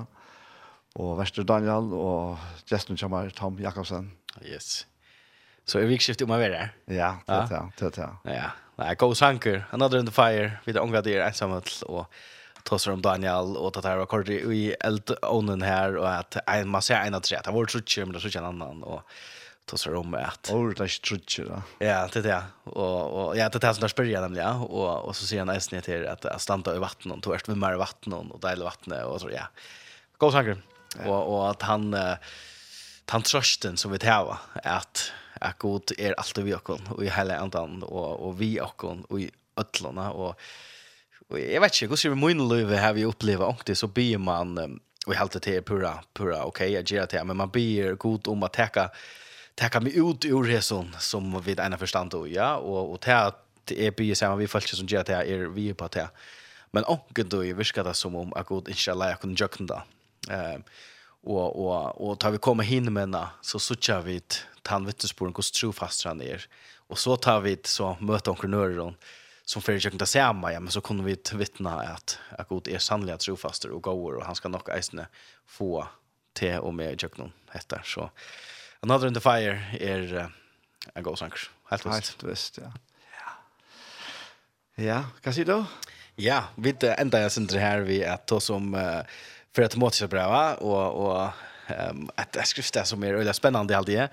og Vester Daniel, og gesten kommer Tom Jakobsen. Yes. Så er vi skiftet om å være her? Ja, det er det, det er det. Ja, det er god sanker, Another in the Fire, vi er unga dyr ensamhet, og tossar om Daniel och det här var kort i eldånen här och att en man ser en av tre, det var så tjämmer så en annan och så om att Oh, det är trutcher då. Ja, det är det. Och och ja, det är sådär spyrja nämligen ja. Och och så ser han nästan till att att stanna i vattnet och törst med mer vatten och dela vattnet och så ja. Gå sanger. Och och att han han trösten som vi tar, att att god är alltid vi och och i hela andan och och vi och och i öllorna och och jag vet inte hur vi min liv har vi upplever och så blir man och helt det är pura pura okej okay, jag ger det men man blir god om att täcka det kan vi ut ur reson som vi ena förstand och ja och och det att det är bygger samman vi fallet som gör det är vi på det. Men onkel då ju viskar det som om att god inshallah jag kan jökna. Ehm och och och tar vi komma hin med så söker vi ett tandvittnesporen hur trofast han är. Och så tar vi så möter nörron som för jag kan ta samma ja men så kunde vi vittna att att god är sannliga trofast och går och han ska nog eisne få te och med juknon heter så Another in the Fire er uh, en god sanger. Helt visst. Helt visst, ja. Ja, ja hva sier du? Ja, vi enda jeg synder her vi at to som uh, för att motsa bra och och ehm et skrift som är väldigt spännande allt det.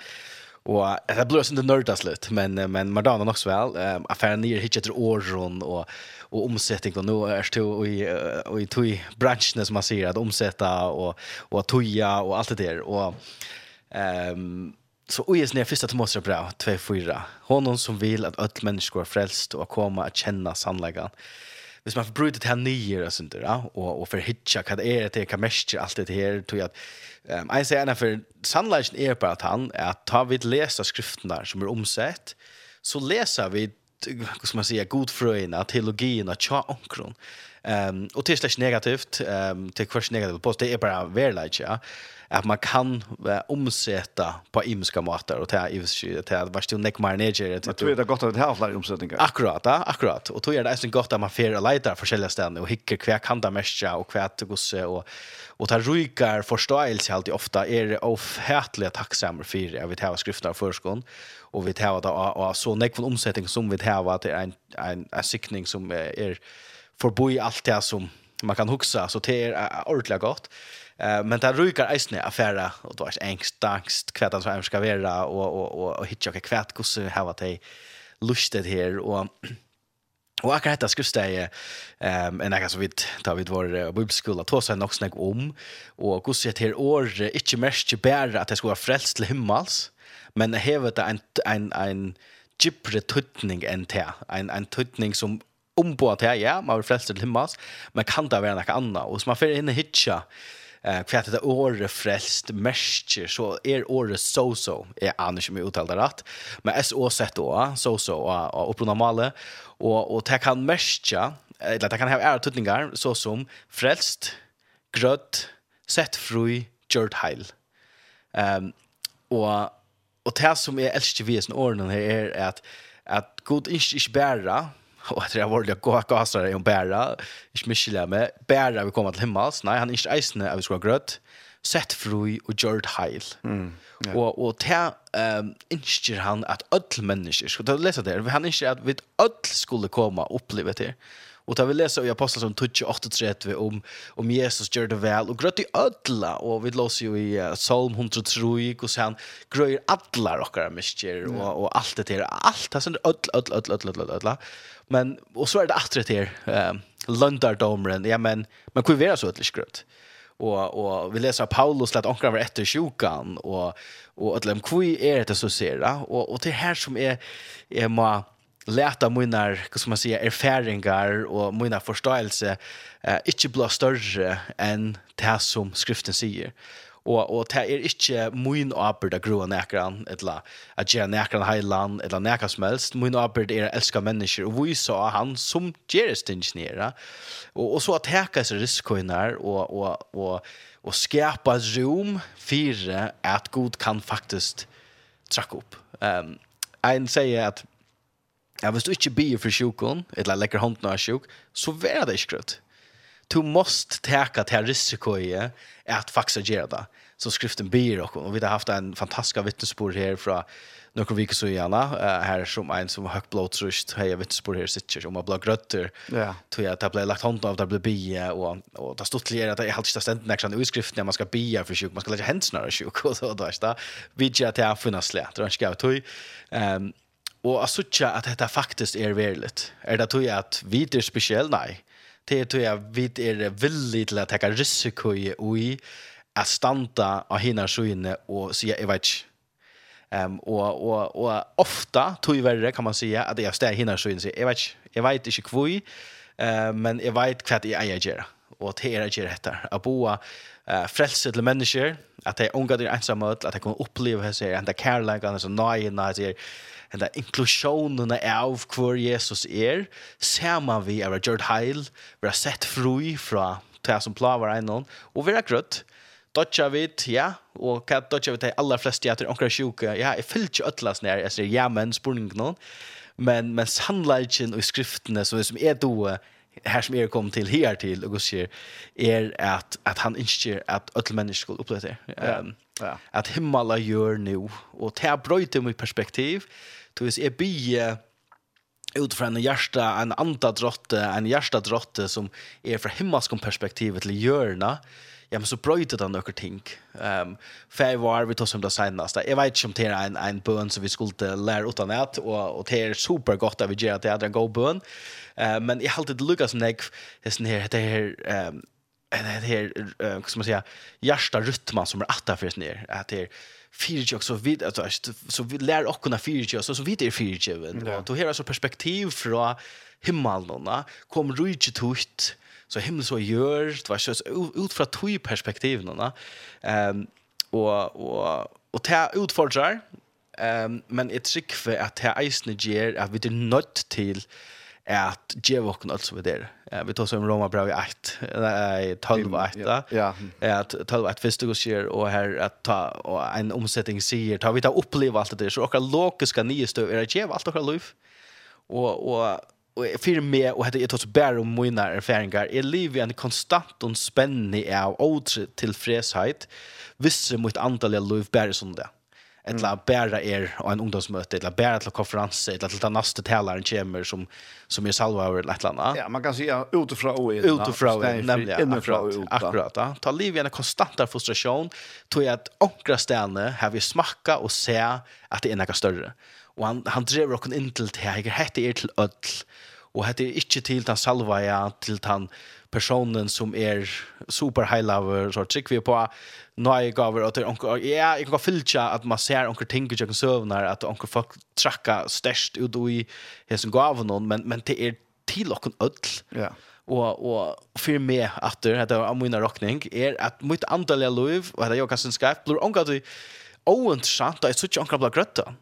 Och det blir sånt nördas slut men men nok också väl Um, affären ner hitch etter årron och och omsättning og nu är det och i och i tog branschen som man sier, at omsätta och och toja och allt det där och Ehm så och just när första Timoteus är bra 2-4. Honom som vill att öll människor är frälst och komma att känna sannläggan. Hvis man förbryter det här nyer och sånt där och och förhitcha vad är det det kan mest allt det här tror jag ehm jag säger för sannläggan är bara att han är att ta vid läsa der som är omsett så läser vi hur ska man säga godfröina teologin att tja. Ehm um, och det är slash negativt ehm um, till kurs negativt på det är bara verkligen ja at man kan omsätta på imiske måter, og och ta i sig det vart det neck mer ner det tror det gott att det här flere omsättningar akkurat ja akkurat. Och då är det alltså gott att man fer lightar för skilda ställen och hickar kvar kan det mestra och kvar til gosse och och ta rykar forståelse alltid ofta är det ofhärtliga tacksamma för jag vet här skrifterna förskon och vi tar det och så neck från omsättning som vi tar att det är en en en siktning som är förbi allt det som man kan huxa så det är ordentligt gott Eh men det rykar isne affära och då är ängst, angst, kvätan som ska vara och och och och hitcha kvätt kus hava det lustet här och Og akkurat dette skulle jeg, um, en jeg så vidt, tar vid var uh, bibelskola, tog seg nok snakk om, og god sier til år, ikke mest ikke bare at jeg skulle være frelst til himmels, men jeg hevet det en, en, en gypre tøtning enn til, en, en tøtning som ombå til, ja, man var frelst til himmels, men kan det være noe annet, og så man får inn og hitcha eh för att det året frälst märker så är året so so är annars med uttalet rätt men so sett då so so och på normala. Och och det kan märka eller det kan ha är tutningar så som frälst grött sett fri gjort heil. Ehm och och det som är älskar vi sån åren här är att att god inte inte bära och att det var det gå gasar i om bära. Ich mischla med bära vi kommer till himmels. Nej, han är inte vi av ha gröt. Sett frui och gjort heil. Mm. Ja. Och och ta ehm inskir han att öll människor du läsa det. Han inskir att vi öll skulle komma uppleva det. Och da vi läsa i Aposteln 28:30 om om Jesus gjør det vel, och grøtt i ødla, och vi läser ju i Psalm 103 och sen gröjer alla rockar mysker og, och allt det där allt har sånt ødla, ødla, ødla, ødla, ødla, ødla. men och så är det åter her, um, Lundardomeren, ja men men hvor er det så ødla skröt och och vi läser Paulus at ankra var etter sjukan och och ödla om hur är det så ser det och och det här som är er man leta munar, hva ska man säga, erfaringar og munar forståelse eh inte blir større enn det som skriften sier. Og, og det er inte mun arbete av grua nekran, eller at ge nekran heilan eller nekran som helst. Mun arbete er å elska mennesker, og vi sa han som gerist ingenjör. Og, og så at heka sig riskoinar og, og, og, og skapa rom fire at god kan faktisk tracka upp. Ehm um, en säger att Ja, hvis du ikke blir for sjukken, eller legger hånden av sjuk, så vær det ikke grønt. Du måste teka til risiko i att faktiskt göra det. Så skriften blir och, Og vi har haft en fantastisk vittnesbörd här från några veckor så gärna. Uh, här som en som har högt blodtryck, har jag vittnesbörd här sitter om att blå grötter. Ja. Tror jag att det blir lagt hånden av, det blir bie och, och det stod till att det är alltid ständigt när man utskriften när man ska bie för sjuk, man ska lägga händsnöra sjuk och så där. Vi gör att det är funnaslätt, det är en skavtoj. Um, Og jeg synes ikke at dette faktisk er verlet. Er det tog at vi er spesiell? Nei. Det er tog at vi er villig til å ta risiko i ui at standa av hina søgne og sige, jeg vet ikke. Um, og, og, og ofta, tog verre, kan man sige at jeg steg hina søgne og sier jeg vet ikke, jeg vet ikke hvor, uh, men jeg vet hva jeg eier gjør. Og det er jeg gjør dette. Jeg bor uh, frelse til mennesker, at jeg unger er ensamme, at jeg kan oppleve seg, at jeg kærlegger, at jeg nøyene, at jeg den där inklusionen av hvor Jesus er, ser man vi er gjort heil, vi har sett fri fra det som plavar en og vi er grøtt. Dodja vid, ja, og hva dodja vid de aller fleste jeg til omkring sjuke, ja, jeg fyller ikke øtlas nær, jeg sier ja, men spurning noen, men, men sannleggen og skriftene som, som er doe, här som er kom till här till och säger är att att han inte att alla människor skulle uppleva det. Ehm um, ja. att himmala gör nu och det bryter mitt perspektiv Du vet, jeg blir ut fra en hjärsta, en andadrotte, en hjärstadrotte som er fra himmelskom perspektivet til hjørna, ja, men så brøyde det noen ting. Um, for jeg var, vi tog som det seneste, jeg vet ikke om det er en, en bøn som vi skulle lære uten et, og, og det er supergodt at vi gjør at det er en god bøn, uh, men jeg har det lukket som jeg, det her, det her, um, det her, uh, hva skal man si, hjärsta rytman som er atta for at det er, fyrtjøk, så vid att så, så vi lär och kunna fyrtjok så så vid är fyrtjok och du har altså perspektiv från himmelen kom rujtje tutt, så himmel så gjør, det var så ut fra två perspektiv nå ehm och och och ta utfordrar ehm men ett trykker at att ta eisne ger att vi det nött till att ge våkna alltså vid det Ja, vi tar så Roma brev i 8. Nej, 12 och da. Ja. Ja, 12 och 8 første och ser og här att ta og en omsetning sier, ta vi ta uppleva allt det så och logiska nye støv är det ju allt och liv. Og, och och fyrir mig och heter jag tagit bär om mina erfarenheter är livet en konstant og spännande av åtre till fräshet. Visst mot antal liv bär som det eller bära er och en ungdomsmöte eller bära till konferens eller till den nästa talaren kommer som som är salva över ett land. Ja, man kan säga utifrån och in. Utifrån nämligen inifrån och ut. Akkurat. Ta liv i en konstant frustration tror jag att onkra stäne har vi smacka och se att det är något större. Och han han driver och in till det här. Jag heter er till öll. Och heter inte till den salva ja till den personen som är super high lover så trick vi på när gaver, og til onker, ja jag kan filcha att man ser onkel tänker jag søvnar, att onker fuck tracka størst ut i hesen gaven, men men det er till och öll ja. Och och för mig at det hade om min rockning är att mitt antal liv och att jag kan synska blir onkel du ointressant att jag så tjockar blå grötta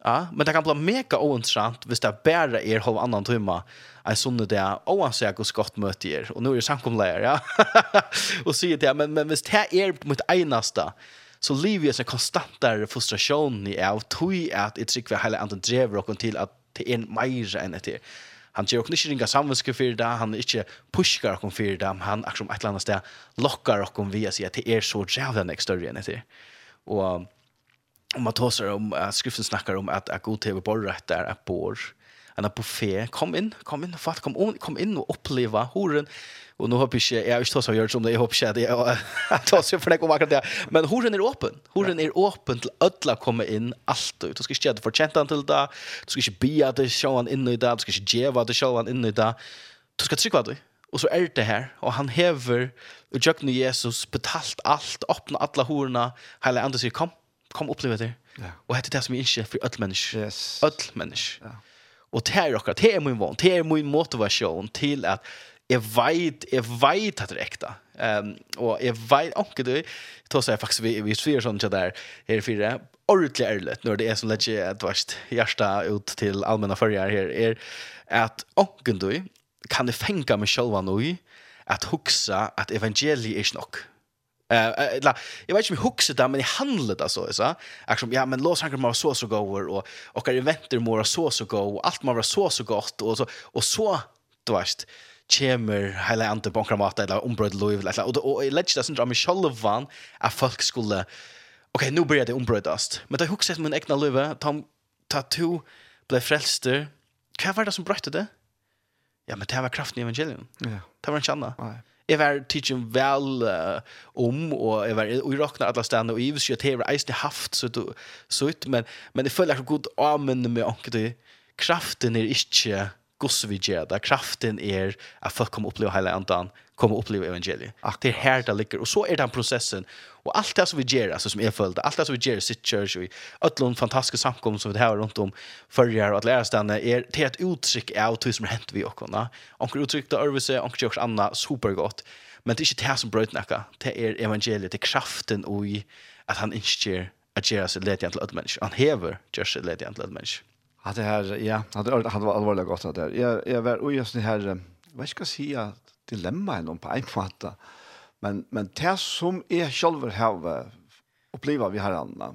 Ja, men det kan bli mega ointressant hvis det bare er halv annan timme en sånn det er oansett hvor godt møte er, og nå er det samkomleier, ja. og sier det, men, men hvis det er mitt eneste, så lever jeg som konstantare frustration i av tog at jeg trykker hele andre drever dere til at det er mer enn etter. Han gjør dere ikke ringa samvinske for det, han ikke pushkar dere for det, men han akkurat et eller annet sted lokkar dere via å at det er så drever enn etter. Og om man tar om att skriften snackar om att att god tv borrat där är bor en buffé kom in kom in fast kom on, kom in och uppleva horen. Och nu hoppas jag jag har inte så gjort som det jag hoppas jag det tar sig för det kommer akkurat det. Men horen är öppen horen är öppen till alla komma in allt ut. Du ska inte för chanta till där du ska inte be att det showan in i där du ska inte ge vad det showan in i där du ska trycka vad Och så är det här. Och han häver och jag Jesus betalt allt. Öppna alla horna. Hela andra säger kom kom uppleva det. Ja. Och hade det som inte för öll människa. Yes. Öll människa. Ja. Och det är också, det är min van, det är min motivation till att jag vet, jag vet att det är äkta. Um, och jag vet, och du, då säger jag faktiskt, vi, vi fyra sånt där, här fyra, ordentligt ärligt, när det är som lägger ett värst hjärsta ut till allmänna följare här, är att, och du, kan det fänga mig själva nu, att huxa att evangeliet är snock. Eh la jag vet inte hur huxar det, men i handlet alltså, så så. Action ja men Los Angeles var så så går och och kan vänta mer så så gå och allt man var så så gott och så och så du vet kommer hela ante bankkramat eller ombröd lov eller och och lägger det syndrom i van att folk skulle Okej, nu börjar det ombrödast. Men det huxet min egna löva, ta ta to blev frälster. Vad var det som brötte det? Ja, men det var kraften i evangelium. Ja. Det var en känna. Nej jeg var teaching vel uh, om, og jeg var urakna alle stedene, og jeg visste at jeg var eisne haft, så ut, men, men jeg føler ikke god amen med anket til kraften er ikke gosse vi gjør det. Kraften er at folk kommer oppleve hele andan, kommer oppleve evangeliet. Det er her det ligger. Og så er den prosessen. Og alt det som vi gjør, altså som jeg følte, alt det som vi gjør i sitt church, og i alle fantastiske samkommer som vi har rundt om førjer og at lære stedene, er til et uttrykk av det som hent vi åkene. Onker uttrykk det øvelse, onker gjør Anna, supergodt. Men det er ikke det som brøt noe. Det er evangeliet, det er kraften og i at han ikke gjør at gjøre seg ledgjent til alle mennesker. Han hever gjør seg ledgjent til alle mennesker. Att det här ja, att det var allvarligt gott att det. Jag jag var oj just det här vad ska jag säga dilemma eller på en fatta. Men men det som är själva har uppleva vi här andra.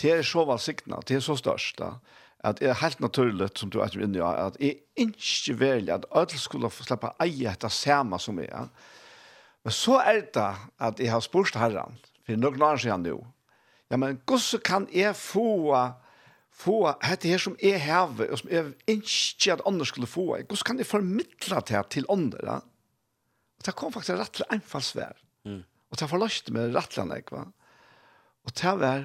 Det är så väl signa, det är så största att det är helt naturligt som du är inne i att är inte väl att alla skulle få släppa eje det samma som är. Men så är det att jag har spurt herran för några år sedan nu. Ja, men gosse kan er få få hette her som er heve, og som er ikke at andre skulle få. Hvordan kan jeg formidle det til andre? Og det kom faktisk rett til enfaldsvær. Mm. Og det forløste meg rett til andre, va? Og det var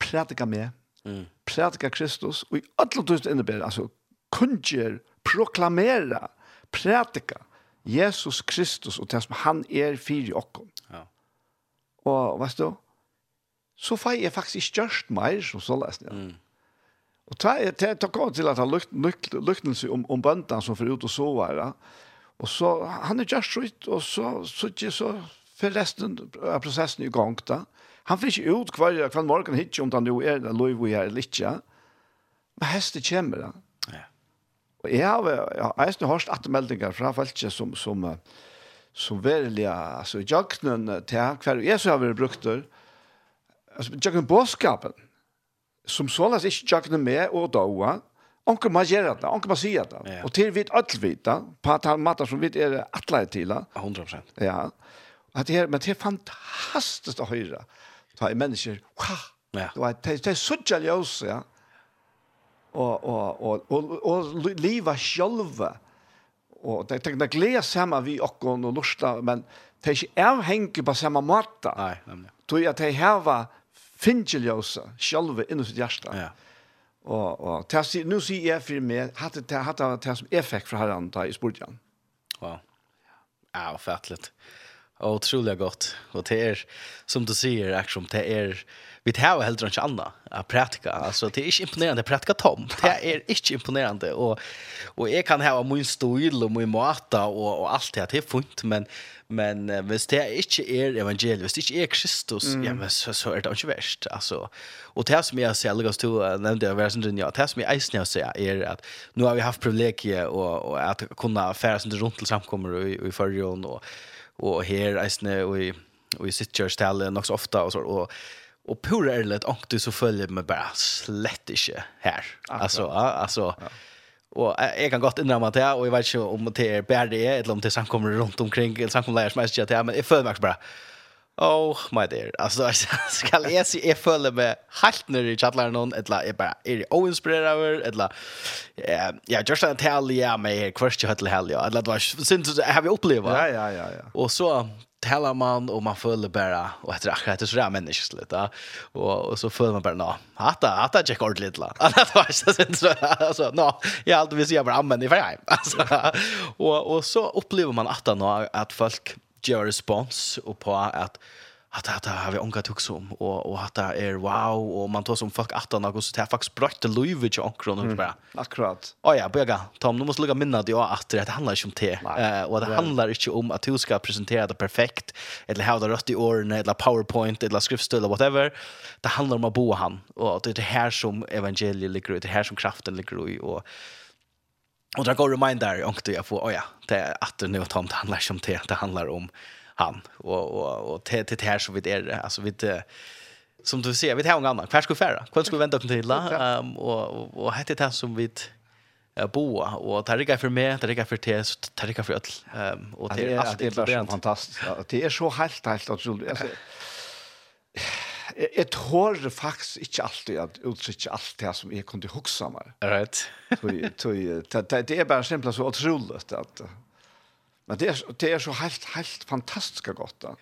prædika med, mm. prædika Kristus, og i alle tusen innebærer, altså, kunngjør, proklamera, prædika Jesus Kristus og det som han er fyr i okken. Ja. Og, vet du, så får jeg faktisk ikke gjørst meir som så lest, ja. Mm. Og ta ta ta kom til at han lukt lukt luktelse om, om bøndene som får ut og sover. Og så, han er just ut, og så, så, så, for resten av prosessen i gang da. Han fikk ikke ut hver, hver morgen hit om han jo er det lov vi er litt, ja. Men hestet kommer da. Ja. Og jeg har, jeg har eisne hørt attermeldinger fra folk som, som, som verlig, altså, jøkkenen til hver jeg så har vært brukt der, altså, jøkken båtskapen, som sålas ikke jakne med og doa, Onkel må gjøre det, onkel må si det. Ja. Og til vi alt vita, på at han matter som vi er atleid til det. 100%. Ja. At det er, men det er fantastisk å høre. Ta i mennesker, wow! Ja. Det, var, det, det er så ljøs, ja. Og, og, og, og, og livet sjølve. Og det, er det gleder sammen vi okken og lorsta, men det er ikke avhengig på samme måte. Nei, nemlig. Tror jeg at det her finner ljósa sjálve sitt hjerte. Ja. Og, og til jeg, nå sier jeg for meg, hatt det hatt det hatt som jeg fikk fra herren da i spurt igjen. Wow. Ja, fattelig. Og utrolig godt. Og det er, som du sier, action, det er, vi tar jo helt ikke annet å prætka. Altså, det er ikke imponerende å tom. Det er ikke imponerende. Og, og jeg kan ha min stil og min måte og, og alt det, det er funnet, men Men uh, hvis det ikke er evangeliet, hvis det ikke er Kristus, mm. ja, men så, så er det ikke verst. Altså, og det som jeg sier, Lukas du uh, nevnte jeg versen rundt, ja, det som jeg eisen jeg sier, er at nå har vi haft privilegiet og, og at kunne fære sin rundt til samkommer i, i forrige og, og her eisene og i, og i sitt kjørstale nok så ofte og så, og og pura ärligt, och du så følger meg bare slett inte här. Alltså, alltså, ja. Og jeg kan godt innrømme det, og jeg vet ikke om det er bedre det, eller om det samkommer rundt omkring, eller samkommer leier som jeg ikke det, men jeg føler meg bare, oh my dear, altså, skal jeg si, jeg føler meg helt nere i kjattlæren noen, eller jeg bare, er jeg oinspireret over, eller, ja, just en tale, ja, men jeg er kvart ikke høytelig helg, ja, eller det var, synes du, har vi opplevd, ja, ja, ja, ja. Og så talar man och man följer bara och efter akkurat det så där människor ja. och och så följer man bara nå hata hata check ord lite la var så sen så alltså nå jag alltid vill säga bara men i för hem. Alltså och och så upplever man att nå att folk gör respons och på att att att har vi onka också om. och och att det är wow och man tar som fuck att han går så där faktiskt bröt det Louis och ankron och bara akkurat. Ja ja, börja. Tom, nu måste lägga minna det att det handlar inte om te. Eh och det handlar inte om att du ska presentera det perfekt eller ha det rätt i orden eller PowerPoint eller skriftstil eller whatever. Det handlar om att bo han och det är det här som evangeliet ligger i, det är här som kraften ligger i och och det går reminder onkel jag får. Ja, det är att nu att han handlar om det. det handlar om han och och och till till här så vid är det alltså vid som du ser vid en gången kvar skulle färra kvar skulle vänta till la um, och och hette det som vid boa och det rigar för mig det för te det rigar för öll um, och det är allt det är fantastiskt det är så helt helt otroligt alltså Jeg tår faktisk ikke alltid at utsikker alt det som jeg kunne huske meg. Right. det, det, det er bare simpelthen så utrolig at Men det är det är så helt helt fantastiskt gott. Då.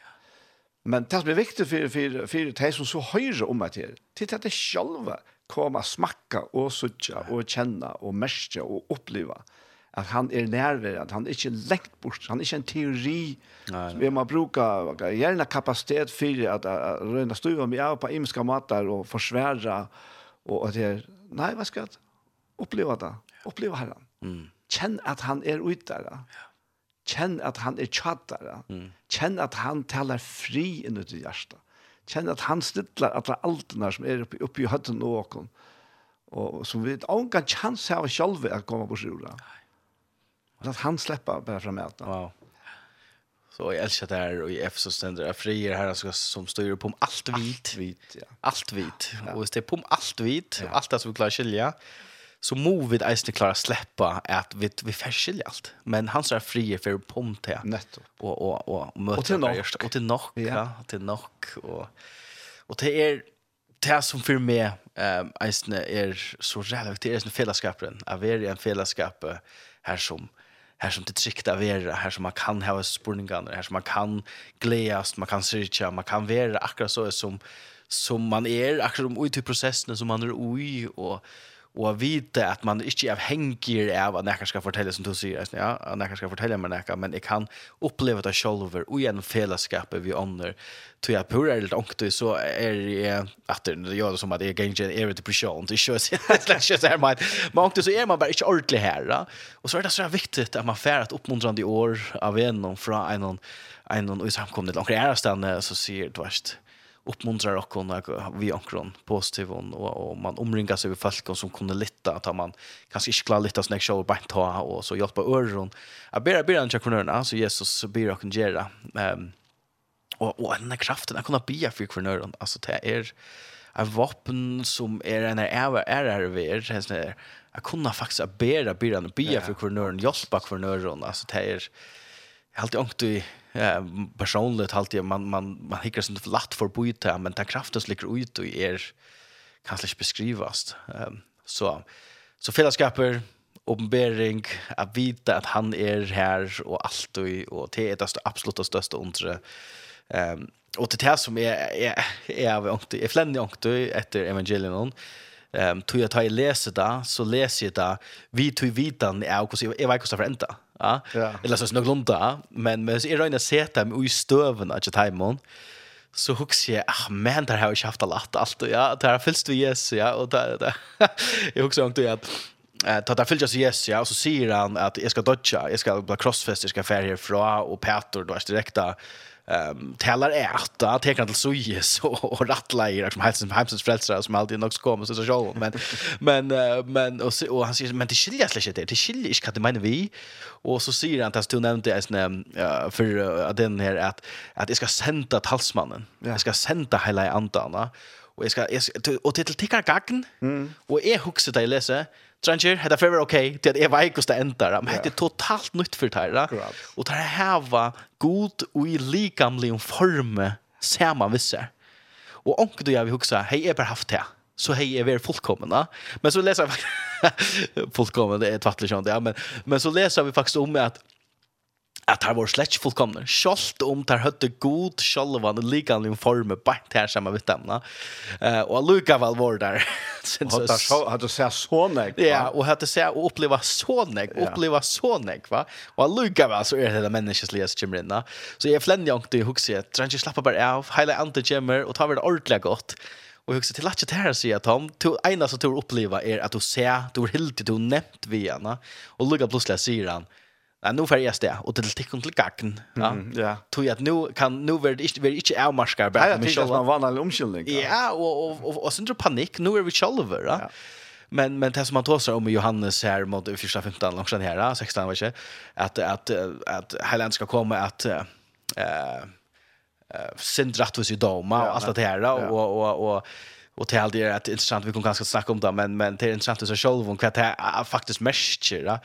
Men det som er viktig för för for det som så høyre om att det till att det själva komma smacka och sucha och känna och märka och uppleva att han är närvarande att han er inte lengt bort han er inte en teori Nei, nej. vi man brukar kapasitet kapacitet för att röna stuva med av på imska matar och forsvære och att det nej vad ska jeg uppleva det uppleva herren. mm. känn att han är ute där ja Kjenn at han er tjattare. Mm. Kjenn at han talar fri inn ut i hjertet. Kjenn at han stittlar at det er alt altene som er oppi, oppi i høtten og åkken. Og som vi ikke kan kjanse av sjølve at komme på sjura. Og at han slipper bare fra møtene. Wow. Så jag älskar det här och i Efesos ständer jag frier här som styr på om allt vit. Allt vit, ja. Allt vit. Ja. hvis det är på om allt vit. Ja. Allt det som vi klarar skilja. Ja så må vi eisne klara släppa att vi vi färskilja allt. Men han är fri för pomte. Ja. Netto. Och och och möta och till nog och till nok, ja. ja, till nok. och och det är det som för mig ehm eisne är så relevant det är en fällaskapen. Är det en fällaskap här som här som det tryckta vara här som man kan ha spurningar här som man kan glädjas man kan syrja man kan vara akkurat så som som man är akkurat om ut i processen som man är i och og vite at man ikke er avhengig av at nekker skal fortelle, som du sier, ja, at nekker skal fortelle meg nekker, men jeg kan oppleve det selv, og gjennom fellesskapet vi ånder, tror jeg pur er litt ångte, så er jeg, at det gjør det som at jeg ganger en evig depresjon, det er ikke så her, men ångte så er man bare ikke ordentlig her, da. og så er det så viktig at man får et oppmuntrende år av en fra en, en, en, en, en, en, en, en, en, en, en, en, en, uppmuntrar och hon vi ankron positiv och, och man omringar sig vid folk som kunde lytta att man kanske inte klarar lytta snäck show bara ta och så hjälpa öron. Jag ber ber en chakronörna så Jesus ber och gera. ehm och och den här kraften att kunna be för kronören alltså det är en vapen som är en är är är vi är sen är jag kunna faktiskt bära bära be för kronören hjälpa kronören alltså det är helt ångt i eh, personligt halt jag man man man hickar sånt lätt för byta men den kraften slicker ut och är kan inte beskrivas. Ehm så så fällskaper uppenbarelse att vita att han är här och allt och och det är det absolut största undre. Ehm och det här som är är är jag inte är flänning inte efter evangelion Ehm tog jag ta i läsa det så läser jag det vi tog vitan är också jag vet kostar för ända. Ja. Eller så snugg lunta, men men så är det en sätta med i stöven att ta. Så huxar jag, ah men där har jag haft allt allt ja, där har fyllst vi yes ja och där där. jag huxar om det att ta där fyllst yes ja och så säger han att jag ska dodga, jag ska bara crossfest, jag ska färja härifrån och Peter då är direkta um, talar äta, tecknar till sojes och, och rattlejer som helst som hemsens frälsare som alltid nog komma så så men men men och, och han säger men det skiljer sig inte det skiljer inte kan det vi? Och så säger han att du nämnde es uh, för uh, den här att att jag ska sända talsmannen jag ska sända hela andarna. Och jag ska jag, och till till tickar gagn. Mm. och är huxet där läser. Stranger, det är fer okej. det er veikust det endar, men det är totalt nytt för det här. Och Og här var god og i likamlig forme saman visse. Og onkel du jeg vil hugsa, hei er bare haft det så hej är fullkommen. fullkomna. Men så läser vi fullkommen, det är tvattligt sånt ja men men så läser vi faktiskt om att at det var slett ikke fullkomne. Skolt om det høtte god självan liknande form bara her sammen med dem. Eh och Luca väl var där. Sen så hade sett så nek. Ja, og hade så och uppleva sånig, uppleva sånig va. Og Luca var så er det människliga skimrinna. Så jeg jag flände jag huske huxa att ikke slappa bare av hele hela ante gemmer och ta väl ordentligt gott. Och jag till att det här sier, Tom, to ena som tror uppleva är att du ser, du er helt du nevnt vi gärna. Og Luca plutselig sier han, Ja, nu får jag stä och det tikkon till gacken. Ja. Ja. Tror jag nu kan nu vart inte vart inte är maskar bara med själva. Ja, det var en omskyldning. Ja, och och och, och sen panik. Nu är vi själva, ja. ja. Men men det som man tar om Johannes här mot första 15 långt sen här 16 var det att att att Highland ska komma att eh eh syndrat i Doma och allt det här och och och och till allt det är att intressant vi kan ganska snacka om det men men det är intressant att så själv om vad det är faktiskt mäster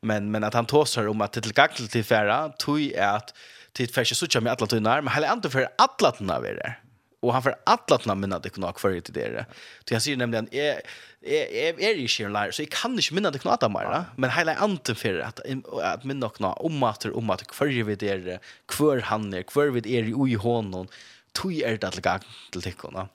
men men att han tåsar om att till gakt till färra tog är att till färs så tjänar med alla tunnar men hela inte för alla tunnar vi det och han för alla tunnar men det kunde kvar till det. Till jag säger nämligen är är är ju sheer liar så jag kan inte minna det knata mer men hela andra för att att minna knata om att om att kvar vi det kvar han är kvar vi är i honom tog är det att lägga till tyckorna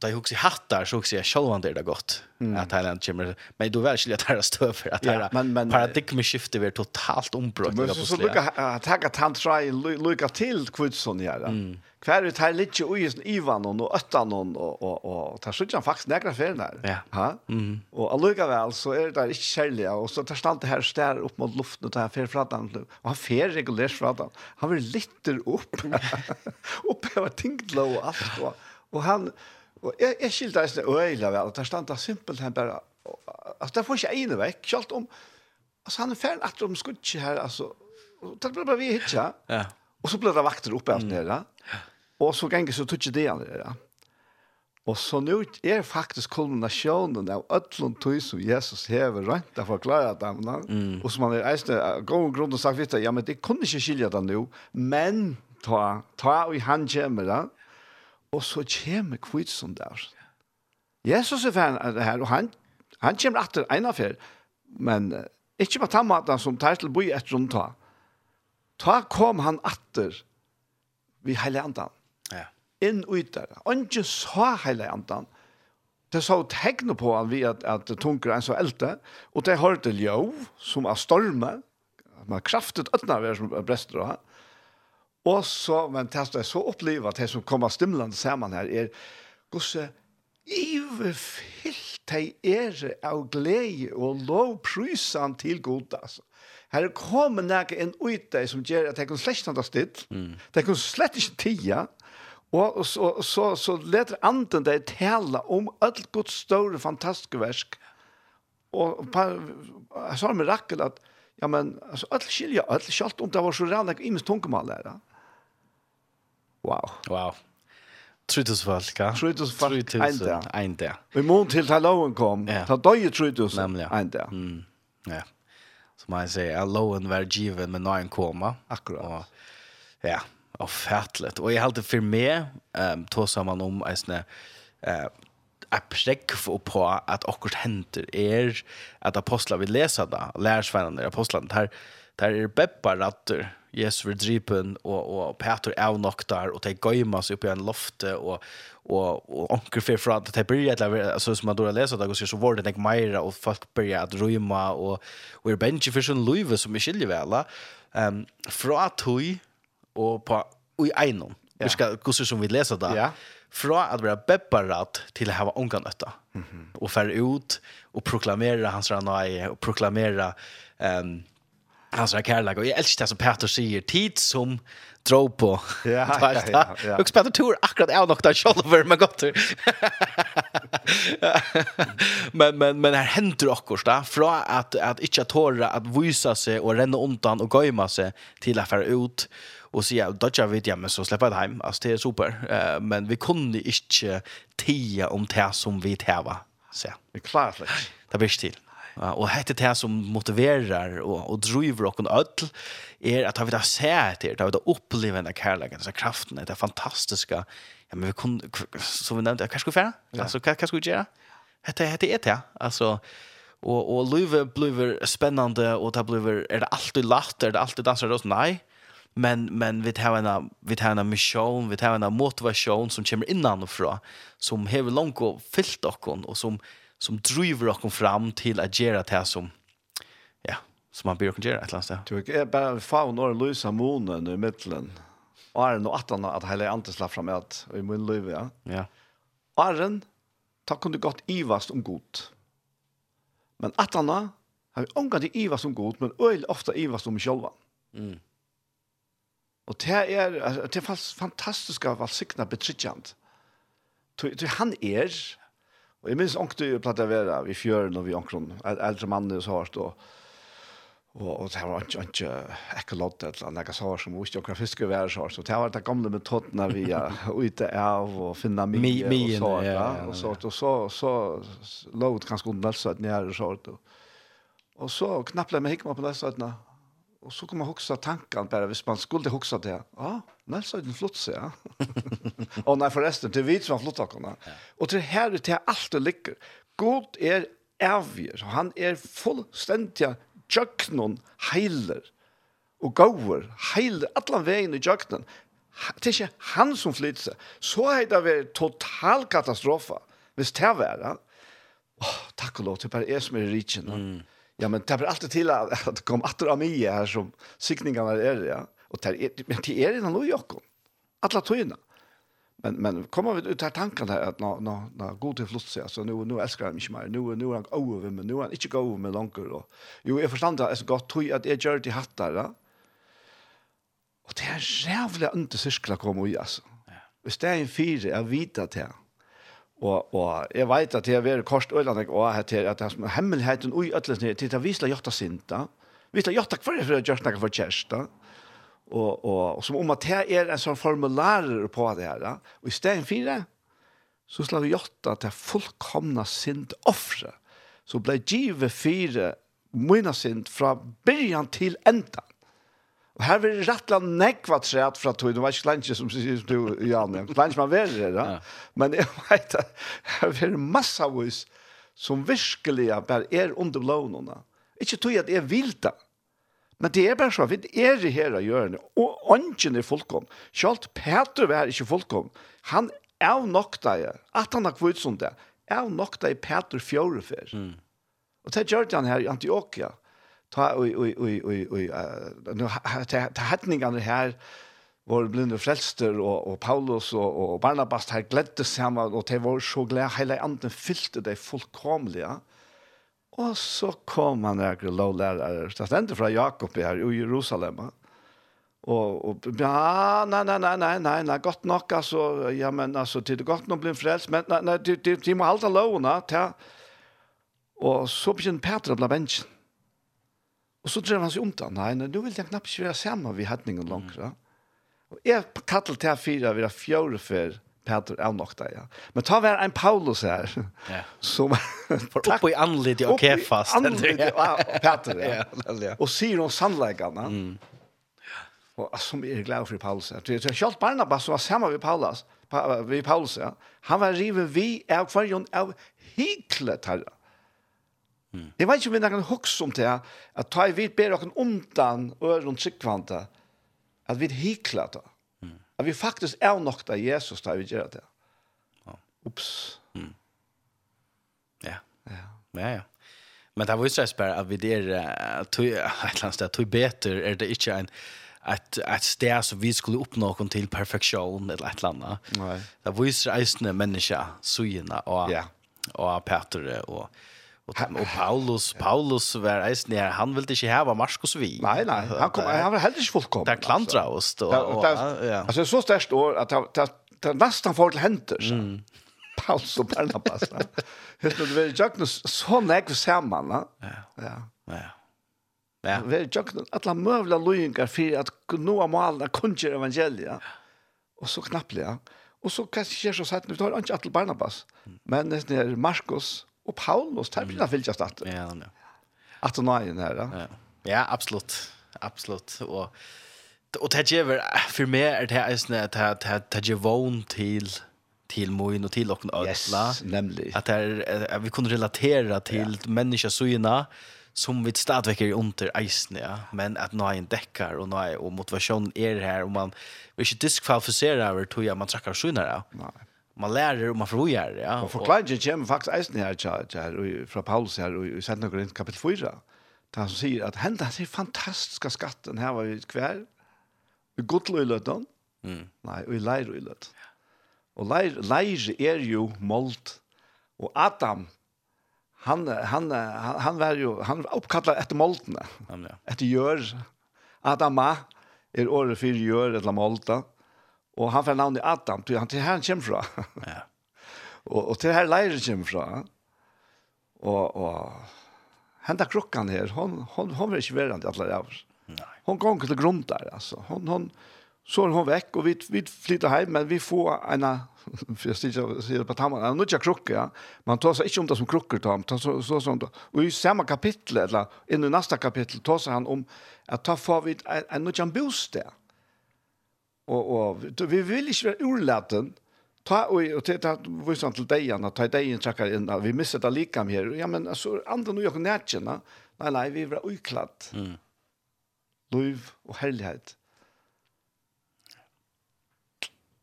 da jag också hattar så också jag själv det där gott mm. att Thailand kommer men du väl skulle att det står för att ja, men, men, paradigmeskiftet blir totalt ombrott Men så lukar att ta tant try lukar till kvudson ja. Mm. Kvar ut här lite oj Ivan och åttan och och och tar sig faktiskt några fel där. Ja. Ha? Mm. Och alluga väl så är det där inte skälliga och så tar stant det här stär upp mot luften och det här ferflatan och han fer regulärt flatan. Han vill lite upp. upp över tinglo och allt och han Og jeg, jeg skilte det øyla vel, at det standa simpelt her bare, altså det får ikke ene vekk, selv om, altså han er ferdig att de skutje her, altså, det ble bare vi hitja, ja. og så ble det vakter oppe alt nere, og så ganger så tutsi det andre nere. Og så nå er faktisk kulminasjonen av ødlund tog som Jesus hever rønt att förklara dem, mm. og som han er eisne, god grunn og sagt, ja, men det kunne ikke skilja det nå, men ta, ta og han kommer da, Og så kommer kvitsen der. Jesus er ferdig her, og han, han kommer etter en affær, men uh, ikke på den måten som tar til å bo etter rundt ta. Ta kom han etter ved hele andan. Ja. Inn og ut der. Og ikke sa hele andan. Det så tegnet på han ved at, at tunker en så eldte, og det hørte ljøv, som er storme, man kraftet øtna ved som brester av, Og så, men det er så opplevet, det som kommer stimlande sammen her, er gosse iverfyllt de er av glede og lovprysan til god, altså. Her kommer nægge en ut deg som gjør at jeg kan slett ikke stid, mm. jeg kan slett ikke tida, og så, så, så leter anden deg tale om alt godt store, fantastiske versk, og jeg sa med rakkel at, ja, men, altså, alt skilja, alt skjalt om det var så rannig, imens tunkemal der, ja. Wow. Wow. Trutus folk, ja. Trutus folk, ein dag. Ein dag. I mån til ta loven kom, ja. ta døye trutus, en dag. Mm. Ja. Som man sier, loven var given, men nå koma. Akkurat. Og, ja, og fætlet. Og jeg halte for meg, um, tog sammen om, en sånne, uh, er for på at akkurat henter er at apostlar vil lesa det, lærersvennene, apostlene, det her, Der er beppa ratter. Jesus vil drypen, og, og Peter er nok der, og de gøymer seg opp i en lofte, og, og, og onker för fra at de blir et eller annet, som man då leser, det så var det nek mer, og folk blir at røyma, og, og er bensje for sånn løyve som er skiljer vel, um, fra tøy, og på, ui i egnom, ja. vi skal, hvordan som vi leser det, ja. fra at være bepparat til å ha onker nøtta, mm -hmm. og fære ut, og proklamere hans ranai, og proklamere, um, Alltså jag kallar och jag älskar det som Peter säger tid som drar på. Ja, ja, ja. ja. Och Peter tror akkurat jag nog där själv med gott. men men men här händer också där från att att inte tåra att visa sig och renna undan och gömma sig till att fara ut och säga dodja vet jag men så släppa det hem. Alltså det är super. Men vi kunde inte tia om det som vi täva. Så. Det är klart. Det blir till. Og hette det som motiverar og, og driver okken öll er at vi da ser etter, da vi da opplever denne kærleggen, denne kraften, denne fantastiske, ja, men vi kunne, som vi nevnte, hva skal vi fære? Ja. Altså, hva, hva skal vi gjøre? Hette, hette er det, altså, og, og livet blir spennende, og det blir, er det alltid latt, er det alltid danser oss? Nei, men men vi tar en vi tar en mission vi tar en motivation som kommer innanifrån som har långt och fyllt och och som som driver oss fram till att göra det som ja, som man börjar göra ett landsdag. Du är bara faun och lösa månen i mitten. Arren och attan at hela antes slapp fram at i mun liv ja. Ja. Arren ta kunde gott ivast om gott. Men attarna har vi omgått ivast om gott men öl ofta ivast om själva. Mm. Og det är det är fantastiskt att vara signa betryckant. Han er, Og jeg minns ångte jo platt av vera vid fjøren og vi ångkron. eldre mannen og så hårt og, og, og det var inte inte ekolott eller något så som måste jag fiske vara så så det var det gamle metodene vi er ute av och finna mig och så ja og så og så så låt kanske undan så att ni är så och så knappade mig meg på nästa sätt Och så kommer huxa tanken bare, hvis man skulle huxa det. Ja, ah, så är det flott seg, ja. Och nei, förresten det vet som flott akkurat. Ja. Och det här det allt det ligger. God är evig. Han är fullstendig jöknon heiler och gåer heiler alle vägen i jöknon. Det är ikke han som flytter seg, Så är det väl total katastrofa. Visst det er det? Åh, oh, tack lov, det är bare jeg som är riken. Mm. Ja, men det blir alltid till at det kom atter av mye her som sikningene er, ja. Og det er, men det er innan noe, Jokom. Alla tøyene. Men men kommer vi ut av tanken där att nå, nå, nå god till flott så så nu nu älskar han mig mer. Nu nu är jag över men nu är han inte gå med långt och jo jag förstår det är så gott toj att jag gör det hattar va. Och det är jävla inte cirklar kommer i, alltså. Ja. det er en fire, jeg vet att här Og, og jeg vet at det har vært kors og landet og at det er som hemmeligheten og i ødelsen til det visla jotta sinta. Visla jotta hver er for å gjøre noe for kjærsta. Og, og, og som om at det er en sånn formularer på det her. Da. Og i stedet fire, så slår vi hjørt at det er fullkomna sint offre. Så ble givet fire mine sint fra byrjan til enda. Og her vil rettla nekva træt fra tog, det var ikke klantje som sier du, Jan, klantje man vil det, ja. men jeg vet at her vil massa vis som virkelig bare er under blånene. Ikke tog at jeg vil det, men det er bare så, vi er i her å gjøre det, og ånden er fullkom. Kjalt Peter var ikke fullkom, han er nok deg, at han har kvitt som det, er nok deg Peter fjørefer. Mm. Og det gjør han her i Antioquia, ta oi oi oi oi oj nu ta hatningarna her var blinde frelster og, og Paulus og, og Barnabas her gledde sammen, og de var så glede, hele anden fylte de fullkomlige. Og så kom han her lovlærere, det stendte fra Jakob her i Jerusalem, og, og ja, nei, nei, nei, nei, nei, nei, godt nok, altså, ja, men, altså, det er godt nok blir frelst, men, nei, nei, de, de, de må halte lovene, ta, og så begynner Petra å bli menneskene, Og så drev han sig undan. Nej, nu vill knapt knappt köra sammen ved hädningen langt. Mm. Och jeg kattel til fire, vi har fjärde för Peter er nok der, ja. Men ta var en Paulus her. Ja. Som For uppe i anledning och kefast. og Peter. Ja. Och ser de sannleggene. Mm. Och som är glad för Paulus. Det är Charles Barnabas som var sammen ved Paulus. Vi Paulus, ja. Han var riven vi av kvarjon av hyklet Mm. Jeg vet ikke om vi kan huske om det, at ta i vidt ber dere omdan øren tryggvante, at vi hikler det. Mm. At vi faktisk er nok av Jesus da vi gjør det. Ja. Ups. Mm. Ja. Ja, ja. ja. Men det var ju så här att vi där att ett land där tog bättre är det inte en att att stäs så vi skulle uppnå kon till perfektion eller ett landa. Nej. Det var ju så här människa sujna och ja. och Peter och Och och Paulus Paulus var eisen här han ville inte ha Markus vi. Nej nej, han kom han var heller inte fullkommen. Där klantra oss då. Ja. Alltså så störst år att att det nästan får till händer. Mm. Paulus och Barnabas. Helt det var Jacknus så näck samman, va? Ja. Ja. Ja. Vi jokkna alla mövla lojengar för att nå målna kunjer evangelia. Och så knappliga. Och så kanske jag så sagt nu tar inte att Barnabas. Men det är Markus Och Paulus, det blir fyllt att. Ja, ja. Att och nej här. Ja. Ja, absolut. Absolut. Och och det ger för mig är det är snä att det ger vån till till Moin och till och alla. Yes, nämligen. Att det vi kunde relatera till ja. människa syna som vi stadväcker i under eisen, ja. Men att nå en däckar och nå och motivation är det här och man vill inte diskvalificerar över tror jag man trackar Ja. Nej man lærer og man forvojer, ja. Og forklaringen kommer faktisk eisen her, tja, her fra Paulus her, og i Sendene Korint kapittel 4, da han sier at henda er fantastiske skatten her var vi hver, i godløy løtten, mm. nei, og i leir i løtten. Og leir, leir er jo målt, og Adam, han, han, han, han var jo, han var oppkallet etter måltene, ja. etter gjør, Adama, er året for gjør eller måltene, Og han får navnet Adam, til han til han kommer fra. Ja. og, og til her leiren kommer fra. Og, og henda krukkan her, hon, hon, hon vil ikke være han til alle rævr. Hon gong til grunn der, altså. Hon, hon, så er hon vekk, og vi, vi flytter hjem, men vi får en, for jeg sier på tammen, en nødja krukke, ja. Man tar seg ikke om det som krukker, ta, tar så, så, sånn, og i samme kapittel, eller inn i neste kapittel, tar seg han om at ta får vi en nødja bostad. Og, og vi vil ikke være urlaten, ta og, og til at vi sånt till dig at ta dig in checkar in vi missar det lika her, ja men alltså andra nu jag nätchen nei, nei, vi vil være uklatt, mm. Lov og herlighet.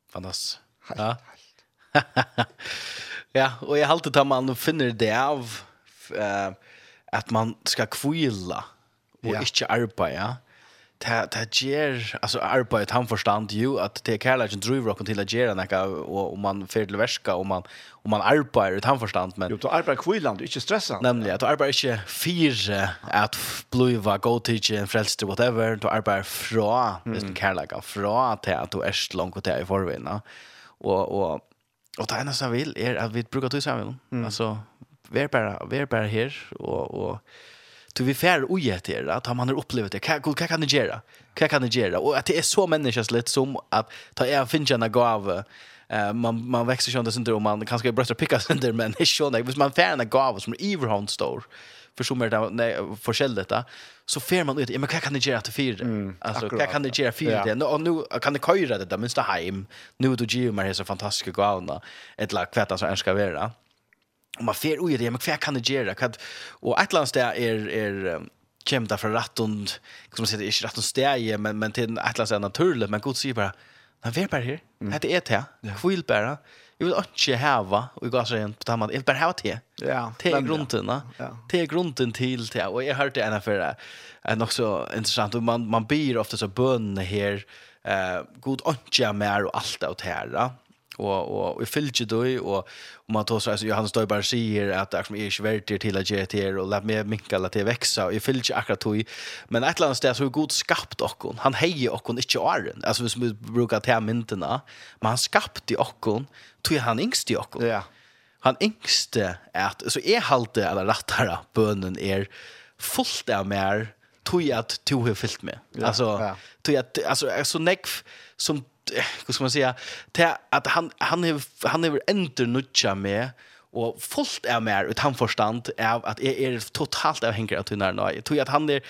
fantastiskt ja. ja och jag håller ta man finner det av eh att man ska kvila och ja. inte arbeta det det ger alltså arbetet han förstand ju att det kärleken driver och till att göra något och om man för till värska om man om man arbetar utan förstand men Jo, du arbetar kvilland, inte stressa. Nämligen att arbetar inte fyra att bliva go teach and frälst whatever, då arbetar mm. den kärleken fra till att du är långt och till i förvinna. Och och och det enda som vill är att vi brukar till Mm. Alltså vi är bara vi är bara här och och Du vi fär ojeter att man har upplevt det. Kan kan det göra? Kan kan det göra? Och att det är så människans lätt som att ta en finjana gåva Eh man man växer ju inte sönder och man kanske bröstar picka sönder men det är ju inte vis man färna gåvor som Everhound store för som är det nej förskället detta så fer man ut men vad kan det göra till fyra alltså vad kan det göra fyra det och nu kan det köra det där minsta hem nu då ju mer så fantastiska gåvorna ett lag kvätta så önskar vara Och man fer oj det men vad kan det göra? Kad och ett land där är är kämpa för rattund, som man säger är rattund stäje men men till ett land är naturligt men gott sig bara. Men vi är bara här. Det er det. Kvill bara. Jag vill inte häva och gå så rent på tammat. jeg vil bare häva det. Ja. Det är grunden. Ja. Det är grunden till det. Och jag hörde en det er nok så interessant, og man, man blir ofte så bönne her, Eh, god åndsja mer og alt av det her, Ja og och i fylge då och om man tar så alltså Johannes Döjberg säger att det är som är svårt till att ge till och låt meg minka låt det växa och i fylge akkurat då men ett land där så är god skapt okkon. Han hejer okkon hon inte åren alltså vi brukar ta myntena men han skapte okkon tog han yngst i och ja. Han yngste att så är halte eller rattara bønnen är fullt av mer tog at tog har fyllt med. Alltså tog at alltså så neck som hur ska man säga till att han han är han är enter nutcha med och fullt är mer utan förstand av att är, är totalt avhängig av tunnare nå. Jag tror att han är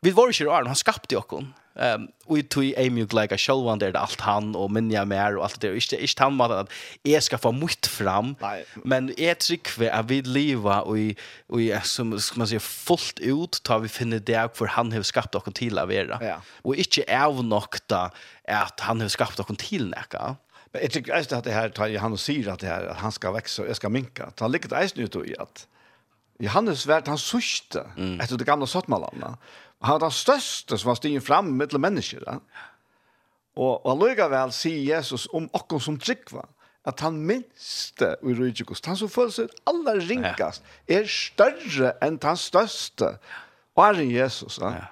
vi var ju han skapade ju um, og tog jeg mye like, sjølvan der det alt han, og minja mer, og alt det der, og ikke, ikke han måtte at jeg skal få mye fram, Nei. men jeg trykker at vi lever og, og som, skal man si, fullt ut, tar vi finne det hvor han har skapt dere til å være, ja. og ikke av nok da, at han har skapt dere til nekka Men jeg tycker att det här tar han sier at att det här att han ska växa och jag ska minka. Han ligger det nu ut i att Johannes vart han sørste mm. etter det gamle sottmalene. Han var den største som var stigen fram mellom mennesker. Ja? Og, og allikevel sier Jesus om okken som tryggva, at han minste i Rydjikos, han som føler seg aller rinkast, er større enn den største, og er Jesus. Ja? ja.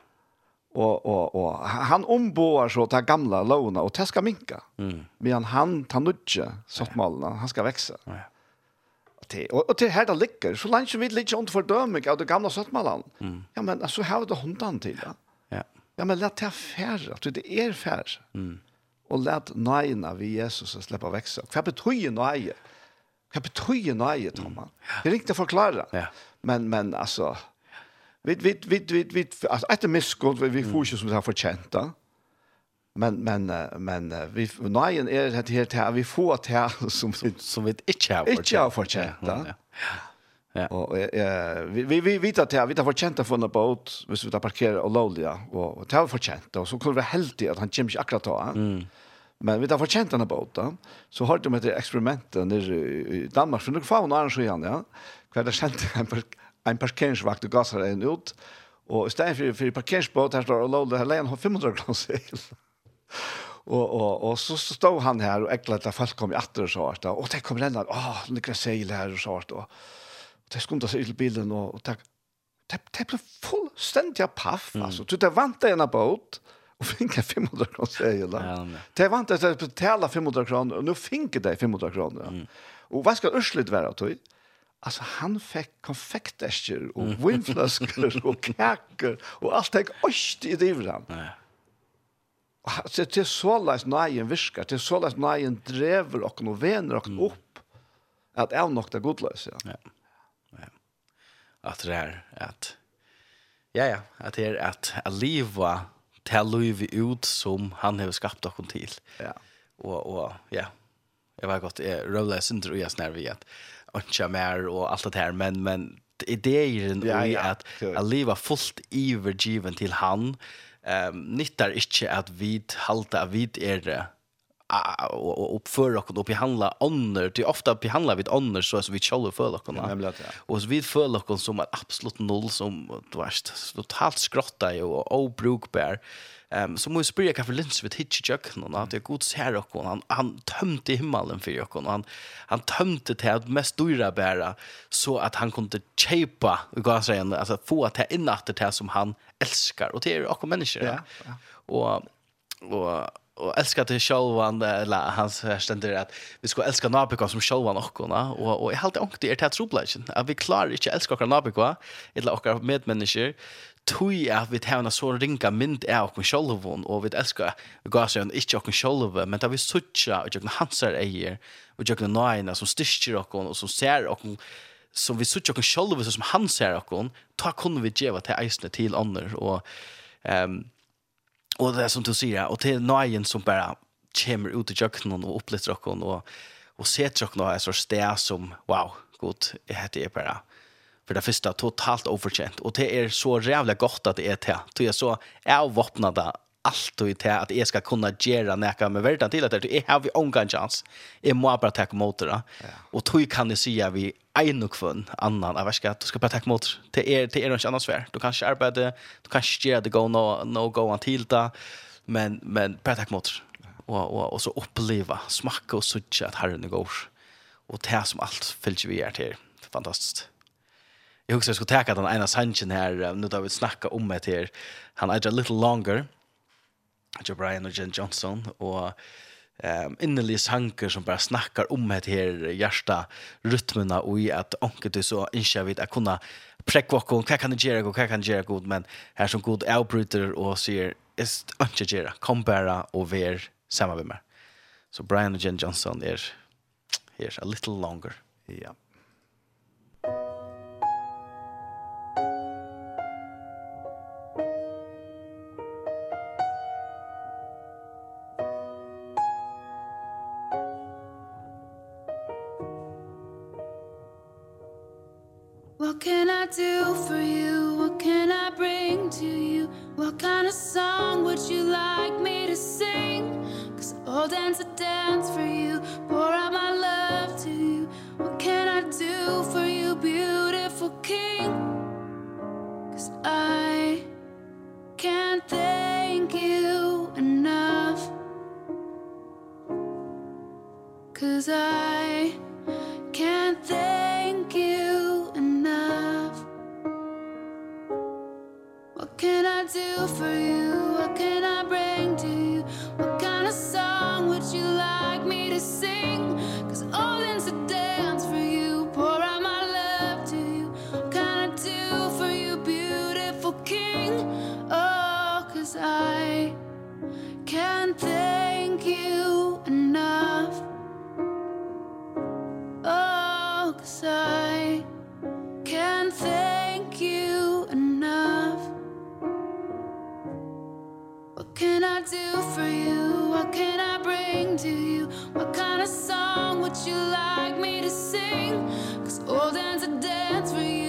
Og, og, og han omboar så ta gamla lovene, og det skal minka. Mm. Men han, han tar sottmålene, han skal vekse. Ja til. Og, og til her det ligger, så langt som vi ligger under fordøming av det gamle Søtmaland, mm. ja, men så har vi det hundene til, ja. Ja, ja men lett det færre, at det er færre. Mm. Og lett nøyene vi Jesus å slippe vekse. Hva betyr nøye? Hva betyr nøye, Thomas? Mm. Ja. Det er ikke å forklare. Ja. Men, men altså, vi, vi, vi, vi, vi, altså, etter miskunn, vi, vi får ikke som det har fortjent, da men men men vi nejen är det här till vi får till som som vi inte har inte har förtjänat. Ja. Ja. Ja. Och eh vi vi vi vet att vi tar förtjänat från en båt, hvis vi tar parkera och lolja och och tar förtjänat och så kommer vi helt att han kommer akkurat ta. Mm. Men vi tar förtjänat en båt så har de ett experiment där i Danmark för några få år sedan ja. Kvar det skänt en en parkeringsvakt och gasar en ut och istället för för parkeringsbåt här står och lolja här har 500 kronor. Og, och och så stod han här och eklet at folk kom i atter og så att och det kom lända åh det kan säga här og så att og det skulle sig till bilden och och tack det det blev fullständigt paff mm. du det vant en båt och finka 500 kronor säger Ja, Det vant att betala 500 kronor och nu finka det 500 kronor. Ja. Mm. Och vad ska ursligt vara då? Alltså han fick konfektäskor och vinflaskor och kakor och allt det. ost det divran. Nej. Så det är så läs nejen viskar, det är så läs nejen drever och nu vänner och upp att är nog det godlös ja. Ja. Att det är att ja ja, att det är att att leva till liv ut som han har skapat och till. Ja. Och och ja. Jag var gott är rollers inte och jag snär vi att och mer och allt det här men men idéer och att att leva fullt övergiven till han um, nyttar inte att vi halta vid vi er och uppför och då behandla andra det ofta behandlar vi andra så så vi själva för och ja. och så vi för och som är absolut noll som du vet totalt skrotta ju och obrukbar ehm så måste spela kaffe lunch vid Hitchcock och att det god ser och han han tömde himmelen för och han han tömde till att mest dyra bära så att han kunde chepa och gå säga alltså få att innatter till som han elskar och det är också människor. Ja. ja. Och och och älskar till Shalwan eller hans ständer att vi ska älska Nabika som Shalwan och och och jag helt ångt det är till roplagen att vi klarar inte älska våra Nabika eller våra medmänniskor tui at vi har en så ringa mynd av oss sjálvun og vi elsker gasøen ikke oss selv, men da vi suttja og jøkken hansar eier, og jøkken nøyene som styrker oss, og som ser oss så vi och okken sjolve som han ser okken, ta kunne vi djeva til eisne til andre, og, um, og det er som du sier, og til nøyen som bare kommer ut i kjøkkenen og oppletter och og, og setter okken og er så sted som, wow, god, jeg heter jeg bare, för det första totalt oförtjänt och det är så jävla gott att det är til, det är så avvåpnet det, och det att jag ska kunna göra näka med världen till att det är har vi omgang chans. i må bara ta mot det. Ja. Tog kan ni se vi en och kvön en annan. av ska du ska bara ta mot det. är det är ikke annet svær. Du kanske ikke du kanske ger det go no no go on til det. Men, men bara ta mot och och och så uppleva smaka och sucha att herren går. och det som allt fylls vi är till fantastiskt Jag husker jag skulle ta den ena sanchen här, nu då vi snacka om det här. Han är a little longer. Joe Brian och Jen Johnson och ehm um, innerlig sanker som bara snackar om det här hjärta rytmerna och i att onket du så inte vet att kunna präcka och vad kan det göra och vad kan det göra god men här som god outbryter och ser ist inte göra kom bara och ver samma med mig. Så Brian och Jen Johnson är here a little longer. Ja. Yeah. kind of song would you like me to sing? Cause I'll dance a dance for you can I bring to you? What kind of song would you like me to sing? Cause all dance a dance for you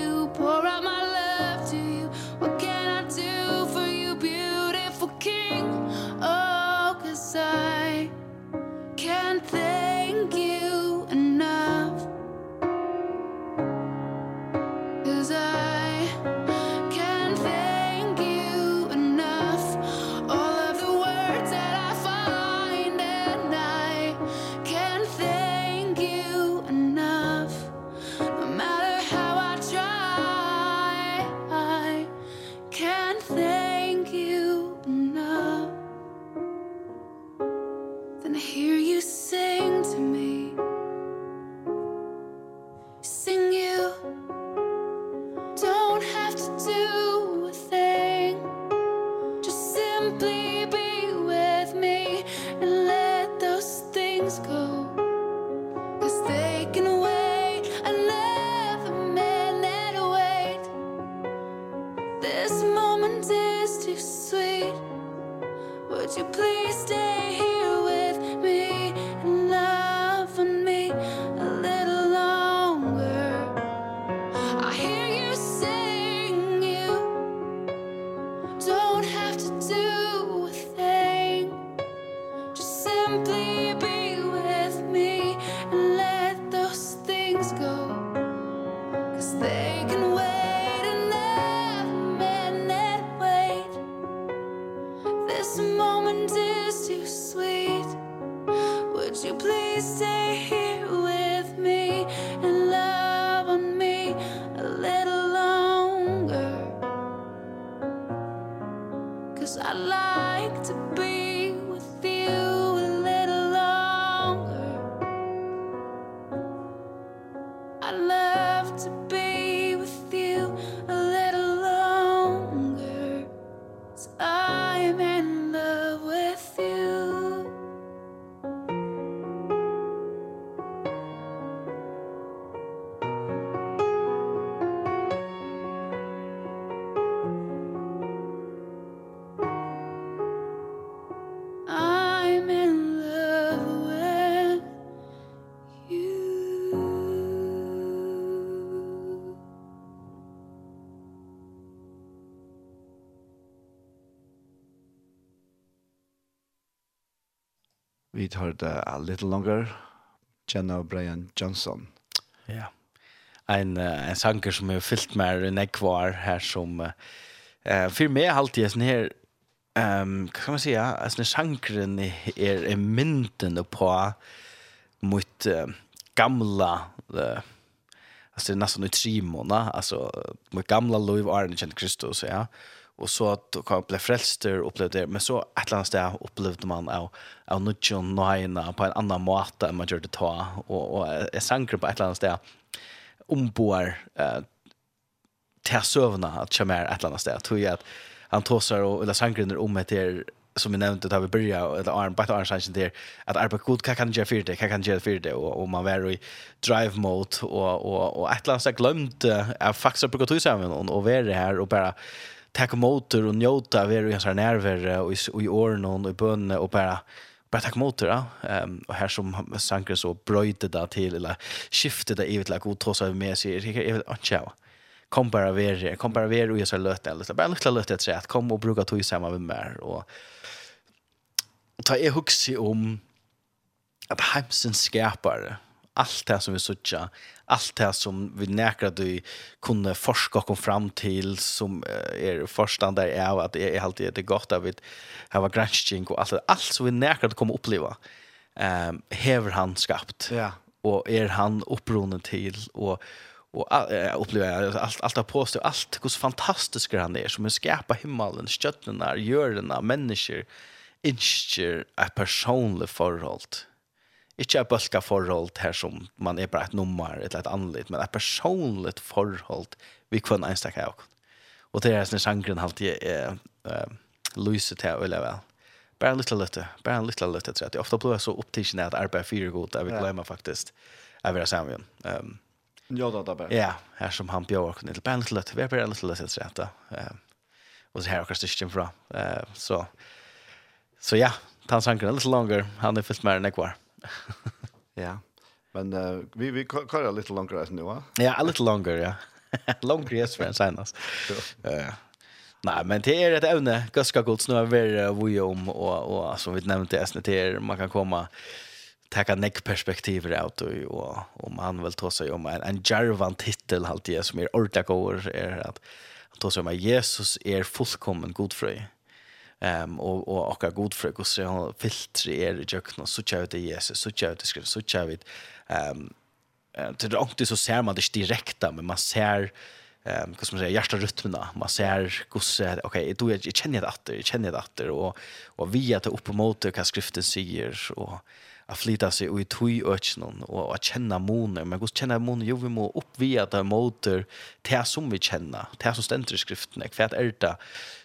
Vi tar det a little longer. Jenna Brian Johnson. Ja. En, en sanger som er fyllt med en ekvar her som uh, for meg alltid er sånn her um, hva kan man si, ja? Altså, sangren er, er mynden på mot uh, gamla uh, alltså nästan i tre månader alltså mot gamla Louis Arne Kristus ja och så att kan bli frälster upplevde det men så ett annat sted upplevde man av av nutjon nina på en annan måte än man gjorde ta. Och och är sanker på ett annat sted ombor eh till sövna att köra ett annat sted. Tror jag att han tossar och eller sankrinner om ett där som vi nämnde där vi började eller arm på arm sanction där att arbeta god kan kan göra för det? Kan kan göra för det? Och och man var i drive mode och och och ett land så glömde jag faktiskt på att ta sig och och vara här och bara tacka motor och njuta av er och hans nerver och i, och i åren och i bönne och bara bara tacka motor ja. Um, och här som sanker så bröjde där till eller skifte det evigt lag och trossa med sig jag vet inte kom bara ver kom bara ver och jag så löt eller bara lite löt ett att kom och bruka tog samma med mer och ta er huxi om att hemsen skapare allt det som vi söker allt det som vi näkrar du kunde forska och fram till som är er där är att det är alltid det gott av att ha granskning och allt allt som vi näkrar att komma uppleva ehm um, han skapt. Ja. Och är han uppronen till och och uh, upplever allt allt har påstå allt hur fantastisk han är som skapar himmelen stjärnorna jorden människor inskjer ett personligt förhåll Ikke et bølka forhold her som man er bare et nummer, eller et annet, men et personligt forhold vi kun enstak av. Og det er sånn sangren alltid er uh, lyset til å øye vel. Bare en liten løtte, bare en liten løtte, tror jeg. Ofte blir jeg så opptidsen at arbeid er fire god, jeg vil glemme faktisk, jeg vil ha sammen. Um, ja, da, da, bare. Ja, her som han bjør åkken, bare en liten løtte, vi er bare en liten løtte, tror jeg. Da. Um, og så her er akkurat styrken fra. Uh, så, så ja, tansangen sangren litt langer, han er fyllt mer enn jeg var. Ja ja. Men uh, vi vi kör longer as nu va? Ja, a little longer, ja. Longer yes för senast. Eh. Nej, men det är ett ämne, ganska gott snö över vi om och och som vi nämnde SNT man kan komma tacka neck perspektiv ut och om man vill ta sig om en en jarvan titel alltid som är orta går är att ta sig om Jesus är fullkommen godfröj. Ehm och och och god och så han filtrer er i kökna så tjänar det Jesus så tjänar det skrift så tjänar vi ehm till det så ser man det direkta men man ser ehm vad ska man säga hjärta hjärtarytmerna man ser gosse okej då jag känner det att jag känner det att och och via till upp mot vad skriften säger och att flytta sig och i tui öknen och att känna moner men god känna moner jo vi må upp via till motor till som vi känner till som ständer i skriften kvärt ärta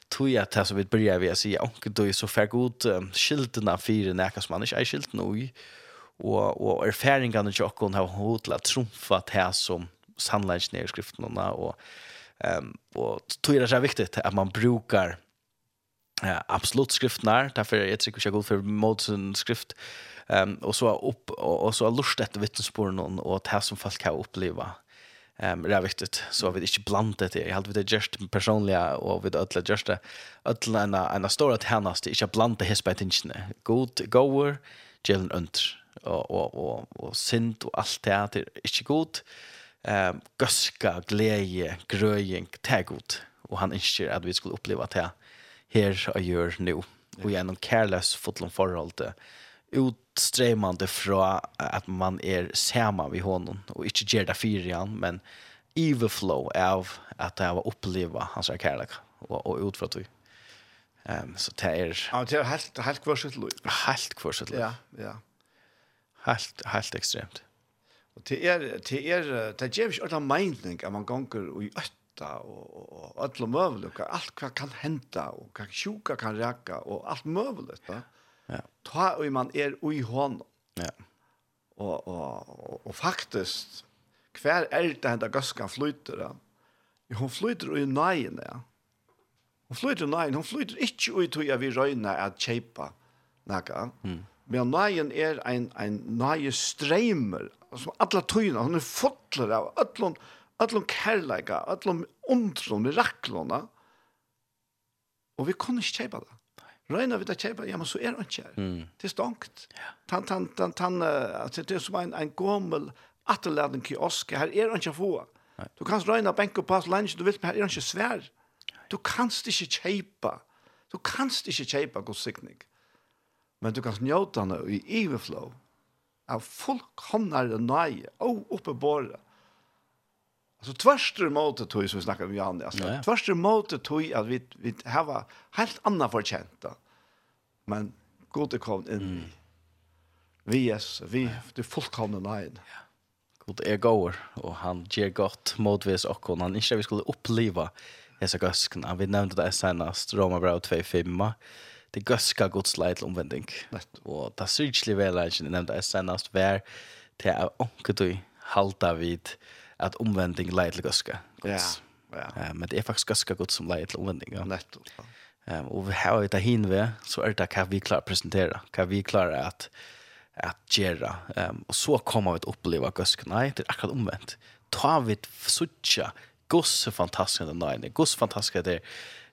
tror jag att så vi börjar vi säga och då är så för god skiltarna för näka som man inte är skilt nog och och erfaringarna i Jokon har hotla trumfat här som sannolikt i skriften och ehm och tror jag det är viktigt att man brukar eh, absolut skriftnar därför jag tycker jag god för modern skrift. Ehm og och så upp och, og så lust efter vittnesbörden och, det här som folk har uppleva Ehm um, det är viktigt så vi inte blandat det. Jag hade det just personliga och vid alla just alla en en stor att härnas det inte blanda his potential. God goer Jalen Unter och och och och synd och allt det är inte gott. Ehm um, gaska glädje gröjing tagot och han inte att vi skulle uppleva det här här gör nu och genom careless fotlon förhållande ut strejmande från att man är sammen vid honom och inte gjør det fyran men overflow av att jeg var uppleva hans kärlek og, och utfrån det. Um, så det är... Ja, det er helt, helt kvarsitt liv. Helt kvarsitt. Ja, ja. Helt, helt extremt. Och det är, det är, det gjør ikke ordentligt mening att man gånger i ötta och, och, och allt möjligt. Allt vad kan hända och kan sjuka kan reka, och allt möjligt. Ja. Ja. Ta og man er ui hånd. Ja. Og, og, og faktisk, hver er det henne gaskan flyter da? Ja, hun flyter ui nøyen, ja. Hun flyter nøyen, hun flyter ikke ui tog jeg vi røyne at kjeipa nækka. Mm. Men nøyen er ein, ein nøye streimer, som alle tøyna, hun er fotler av ötlund, ötlund kærleika, ötlund undrun, miraklona. Og vi kunne ikke kjeipa det. Røyna vi da kjøpe, ja, men så er han ikke her. Mm. Det er stankt. Tan, tan, tan, tan, altså, det er som en, en gommel atterladen kiosk. Her er han ikke få. Du kan røyna benke på hans lunch, du vet, men her er han ikke svær. Du kanst ikke kjøpe. Du kanst ikke kjøpe god sikning. Men du kan njóta henne i overflow av folk nøye og oppe båret Alltså tvärster mot det tog som vi snackade om Johan. Alltså yeah. tvärster mot det tog att vi vi har helt andra förtjänta. Men god är kom in. Mm. Vi yes, vi det fullkomna lejen. Ja. God är går och han ger gott motvis och han inte vi skulle uppleva Hesa gøskna, vi nevnte det senast, Roma Brau 2-5, det gøska Guds leid til omvending. Og det syrkelig velagjen, jeg nevnte det senast, vær til å onkedøy halta vid, att omvändning leder till guska. Ja. Ja. Men det är faktiskt guska gott som leder till omvändning. Ja. Netto. Um, och vi har ju det hinve så är det kan vi klara presentera. Kan vi klara att att göra. Um, och så kommer vi til å oppleve guska. Nei, det er akkurat omvendt. Ta vi sucha gusse fantastiska den nej. Gusse fantastiska det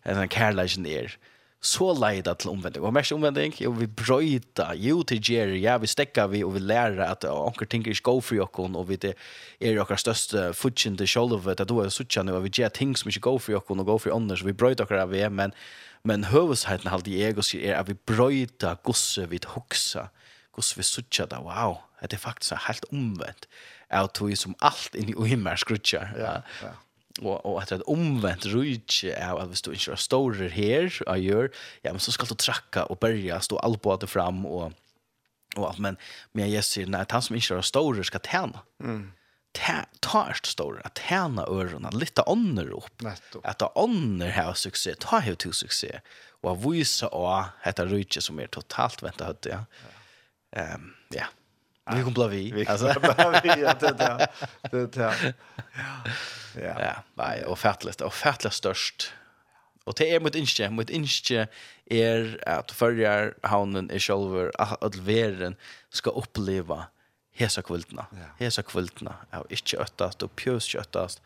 er en kärleken är så leida til omvending. Og mest omvending, jo, vi brøyta, jo til Jerry, ja, vi stekka vi, og vi lærer at onker ting er go for jokken, og vi det er okkar største futsin til sjolvet, at du er suttja nu, og vi gjer ting som ikke go for jokken, og go for ånder, så vi brøyta okkar av vi, men, men høvesheiten halt i ego er at vi brøyta gosse vi hoksa, gosse vi suttja da, wow, det er faktisk helt omvendt, er at vi som alt inni i himmel skrutjar. Ja, ja och och att ett omvänt rike är att vi står inte stora här jag ja men så ska du tracka och börja stå allt fram och och allt men men jag ser när han som inte er stora ska tjäna. Mm. Ta tarst stora att tjäna örona lite annor upp. Att ta annor här succé ta hur till succé och visa och heter rike som är totalt vänta hade jag. Ehm ja. Um, yeah. Ja, vi kommer bli vi. Vi kommer vi, ja, det där. Det där. Ja. Ja, nei, og färtlöst, og färtlöst störst. Och det er mot innskje, mot innskje är att førjar haunen i själva att världen ska uppleva hesa kvultna. Hesa kvultna av inte öttast pjøs pjös öttast.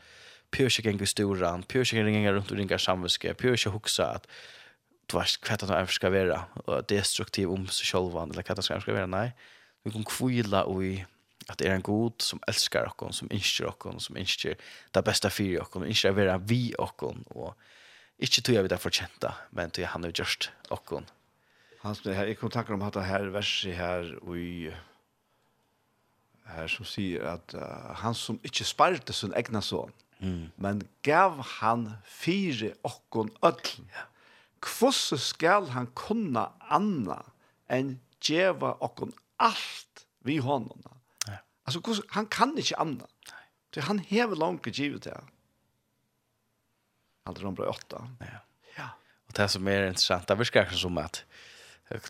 Pjös gäng i storan, pjös gäng runt och ringar samviske, pjös huxa att du vet vad det ska vara och destruktiv om sig själva eller vad det ska vara, nej vi kan kvila i att det är en god som älskar okkon, som innskjer okkon, som innskjer det bästa fyrir okkon, som innskjer att vara vi okkon, och inte tog jag vi det fortjenta, men tog jag han har gjort okkon. Hans, det här, jag kom tacka om att det här verset här och i här som sier att uh, han som inte sparte sin egna son, mm. men gav han fyra och öll. Kvosse skal han kunna anna enn djeva och allt vi honom. Ja. Alltså han kan inte annat. Så han hever långt givet det. Allt de bra åtta. Ja. ja. Och det som är intressant, det verkar som att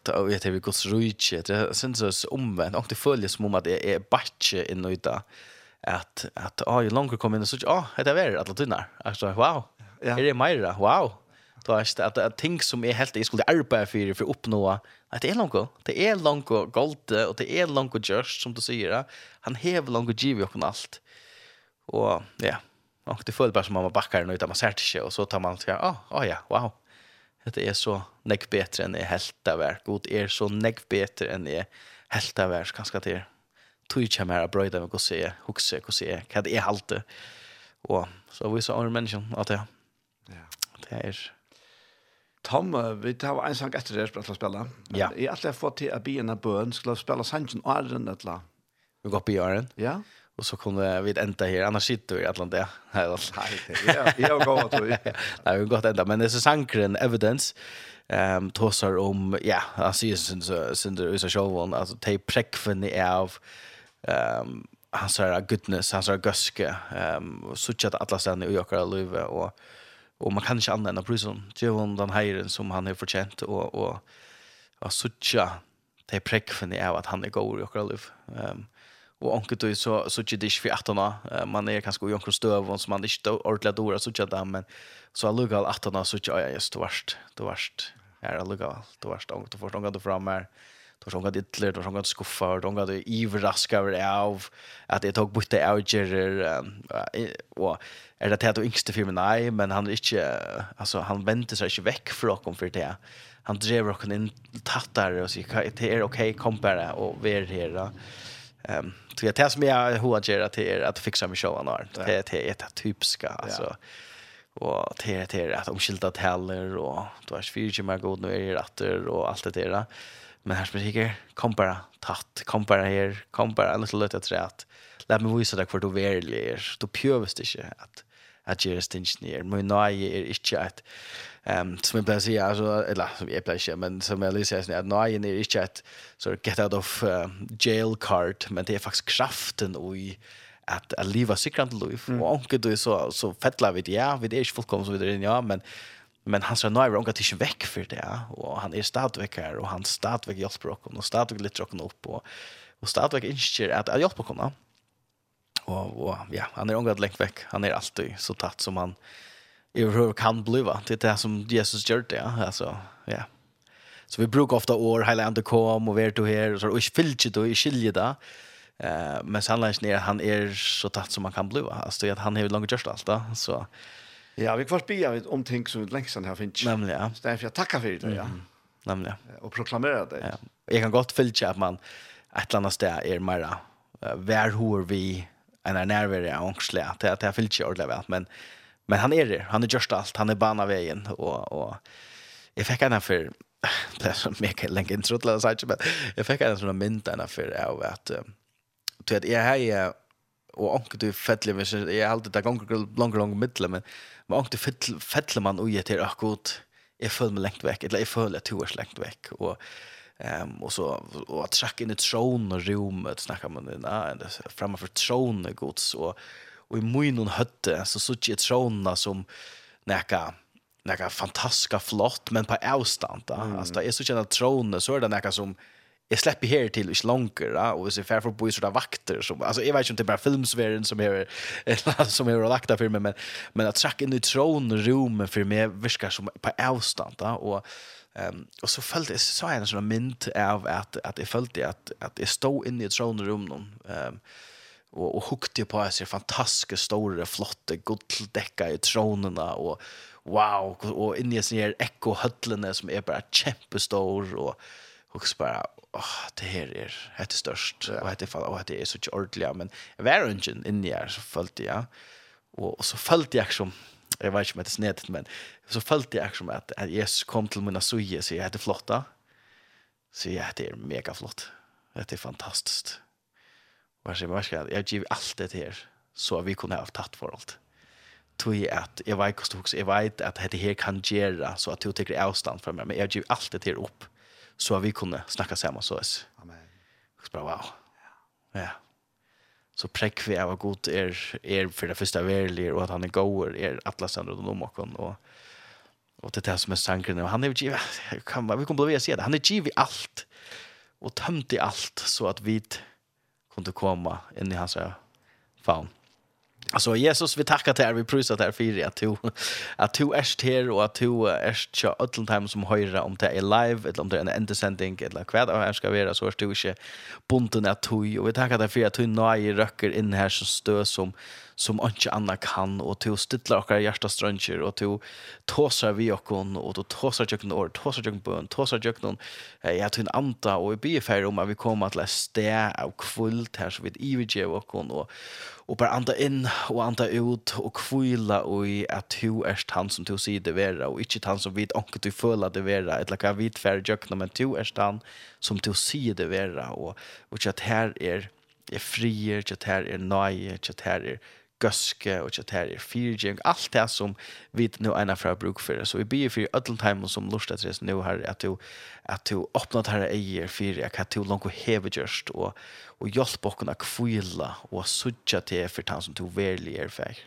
Jag vet vi hur Guds rujtje, det syns oss omvänt, och det följer som om att det är batch inne i det. Att, att, ja, ju långt kommer in och så, ja, det är väl alla tunnar. Alltså, wow, ja. är det Majra, wow. Du vet, at, att ting som er helt, jeg skulle arbeta for, for å oppnå, at det är långt. det är långt och gold og det är långt och just som du säger. han hever och giv och allt. alt. Og, ja, Och det føler bara som man backar nu utan man ser det ikke, og så tar man, ja, oh, oh, ja, wow, Det er så nekk bättre enn är helt av verk. god er så nekk bättre enn är helt av verk kanske til, Tui ikke mer av brøyda, men hvordan jeg, hvordan jeg, det er halte, og så vi så andre mennesker, at det, ja. det er, Tom, vi tar en sang etter det, skal spille. Ja. Jeg har alltid fått til å bli en av bøen, skulle spille sangen og Arren, et eller Vi går på i Arren? Ja. Og så kunne vi enda her, annars sitter vi i Atlantia. Nei, det er jeg har gått jeg. Nei, vi har gått enda, men det er sangren Evidence, um, tåsar om, ja, han sier synder Usa Sjolvon, altså, de prekvene av, ehm han sa goodness, han sier gøske, um, suttet at alle stedene i Jokara Løyve, og, och man kan inte använda prison ge honom den hejren som han har förtjänt och och och sucha det präckfen är att han är god i och liv. Ehm um, och onkel då så så det är för att han man är kanske onkel stöv som man inte ordentligt dåra så tjata men så lugal att han så tjata just värst det värst är lugal det värst onkel då förstångar då fram här då såg att det då såg att skuffa då såg ivraska över av att det tog bort det outer och är det att yngste filmen nej men han är inte alltså han väntar sig inte veck från kom för det han drev rocken in tattar, och så det är okej kom bara och vi är här Ehm så jag testar jag hur att göra till att fixa med showen där. Det är ett typiska alltså och det är det att omskilda täller och du har fyra mer god nu är det rätter och allt det där. Men här spricker, kom bara tatt, kom bara här, kom bara en liten lötet trätt. Lät mig visa dig för du verkligen är, du pjövast inte att att göra stinch ner. Men nej är inte att ehm som jag säger alltså eller som jag plejer men som jag läser sen att nej är inte att så get out of uh, jail card men det är faktiskt kraften och i att att leva sikrant liv. Mm. Och onkel du så så fettla vid ja, vid är inte fullkomligt så vidare ja, men men han sa nej, hon går inte väck för det och han är stadväck här och han stadväck hjälper oss och stadväck lite rocken upp och och stadväck inser att jag hjälper honom. Och och ja, han är ångat längt väck. Han är alltid så tatt som han överhuvud kan bliva. Det är det som Jesus gör det, ja. alltså ja. Så vi brukar ofta år hela ända kom och vart du här och så och filter då i skilje där. Eh men sannolikt ner han är så tatt som man kan bliva. Alltså att han har långt gjort allt så Ja, vi får spia om ting som vi längst här finns. Nämligen, ja. Så därför jag tackar för det, ja. Nämligen. Och proklamera det. Ja. Jag kan gott fylla att man ett eller annat sted är mera vär hur vi en är närvare och ångsliga. Det är, det är fylka ordentligt väl, men men han är det. Han är just allt. Han är bana vägen och och jag fick en för det är så mycket länge intro till det men jag fick en sån mynd en för av att du vet, jag är och onkel du fettlig, så jag har alltid det gånger långt, långt, långt, långt, långt, men ångte fettler man ui etter akkurat jeg føler meg lengt vekk, eller jeg føler at du er lengt vekk, og Ehm um, och så och att tracka in ett tron och rummet snackar man det nej det framför tron och gods och och i munnen hötte så så ett trona som näka näka fantastiska flott men på avstånd då mm. alltså det är så kända tronen så är det näka som jag släpper här till inte långare och så fär för boys sådär vakter som alltså jag vet inte bara filmsvärden som är som är lagt där filmen men men att tracka in i tronrum för mig viskar som på avstånd då och Ehm um, och så följde jag så en sån mynt av att att det följde att att det stod inne i throne tronrum någon ehm och och hukte på sig fantastiska stora flotta gulddäckar i tronerna och wow och inne i sån här ekohöllen som är bara kämpestor och och så bara åh, det her er hette størst, og hette fall, og det er så ikke ordentlig, men jeg var ikke inni her, så følte jeg, og, og så følte jeg som, jeg vet ikke om det er snedet, men så følte jeg som at, at Jesus kom til mina suje, så jeg hette flott da, så jeg hette er megaflott, det er fantastisk. Og jeg sier, men jeg gir alt det her, så vi kunne ha tatt för allt Tog jeg att jag vet ikke, jeg vet at dette her kan gjøre, så at du tekker avstand från meg, men jeg gir alt det her opp, så vi kunde snacka sammen så oss. Amen. Så bare, wow. Ja. ja. Så prekk vi av god er, er for det første verlige, og at han er god, er atlasen rundt om oss, og og det er det som er sangren, og han er givet, kan, vi kommer bli å si det, han er givet alt, og tømt i alt, så at vi kunne komme inn i hans faun. Alltså Jesus vi tackar dig vi prisar dig för att du att du är här och att du är så all time som höra om det är live eller om det är en entersändning eller kvad och är ska vara så är du inte bunden att du och vi tackar dig för att du nöjer röcker in här så stö som som ikke annet kan, og til å stille dere hjertestrønker, og til å tåse vi dere, og til å tåse dere år, tåse dere bøn, tåse dere jeg til en anta, og jeg blir ferdig om at vi kommer til et sted av kvult her, så vi ivergjør dere, og, og bare anta inn og anta ut, og kvile i at du er han som du sier det vera, og ikke han som vet ikke du føler det vera, eller hva vi ferdig dere, men du er han som du sier det vera, og, og ikke at her er er frier, ikke at her er nøye, ikke at her er gøske og ikke her er fyrgjeng, alt det som vi nå ena fra bruk for. Så vi blir for ødelen time som lort etter det nå her, at du, at du åpnet her eier for, at du langt hever gjørst, og, og hjelp åkken å kvile, og sudja til for den som du verlig er for.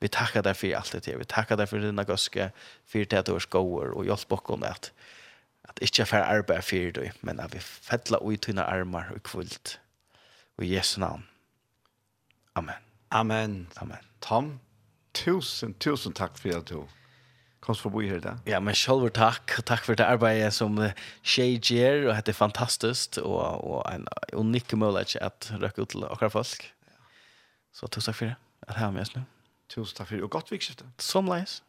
Vi takkar deg for alt det til, vi takkar deg for dina gøske, for det at du er skoer, og hjelp åkken at, at ikke for arbeid for deg, men at vi fettler ut dine armar og kvult. Og i Jesu navn. Amen. Amen. Amen. Tom, tusen, tusen takk for at du kom forbi her da. Ja, men selv takk. Takk for det arbeidet som Shea gjør, og det er fantastisk, og, og en unik mulighet at røkke ut til akkurat folk. Så tusen takk for det. At har med oss nå. Tusen takk for det, og godt vikskiftet. Som leis.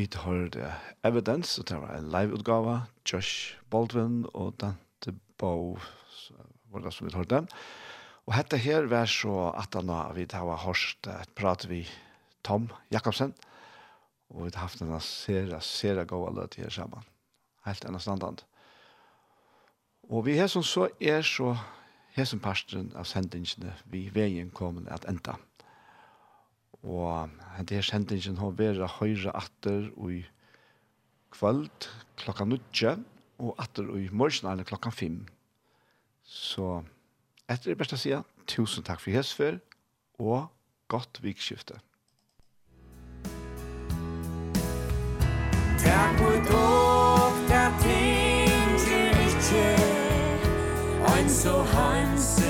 Vi har Evidence, og det var en live-utgave, Josh Baldwin og Dante Bow, var det som vi hørte. Og dette her var så at han har vi har hørt et prat vi Tom Jakobsen, og vi har haft en sere, sere gode løt her sammen. Helt enn standard. Og vi har som så er så, her som parten av sendingene vi veien kommer at enda. Og det er sendingen har vært høyre atter i kvöld klokka nutje, og atter i morgen eller klokka fem. Så etter det beste å si, tusen takk for hesfer, og godt vikskifte. Takk for dog, der ting, ikke, ein så hansen,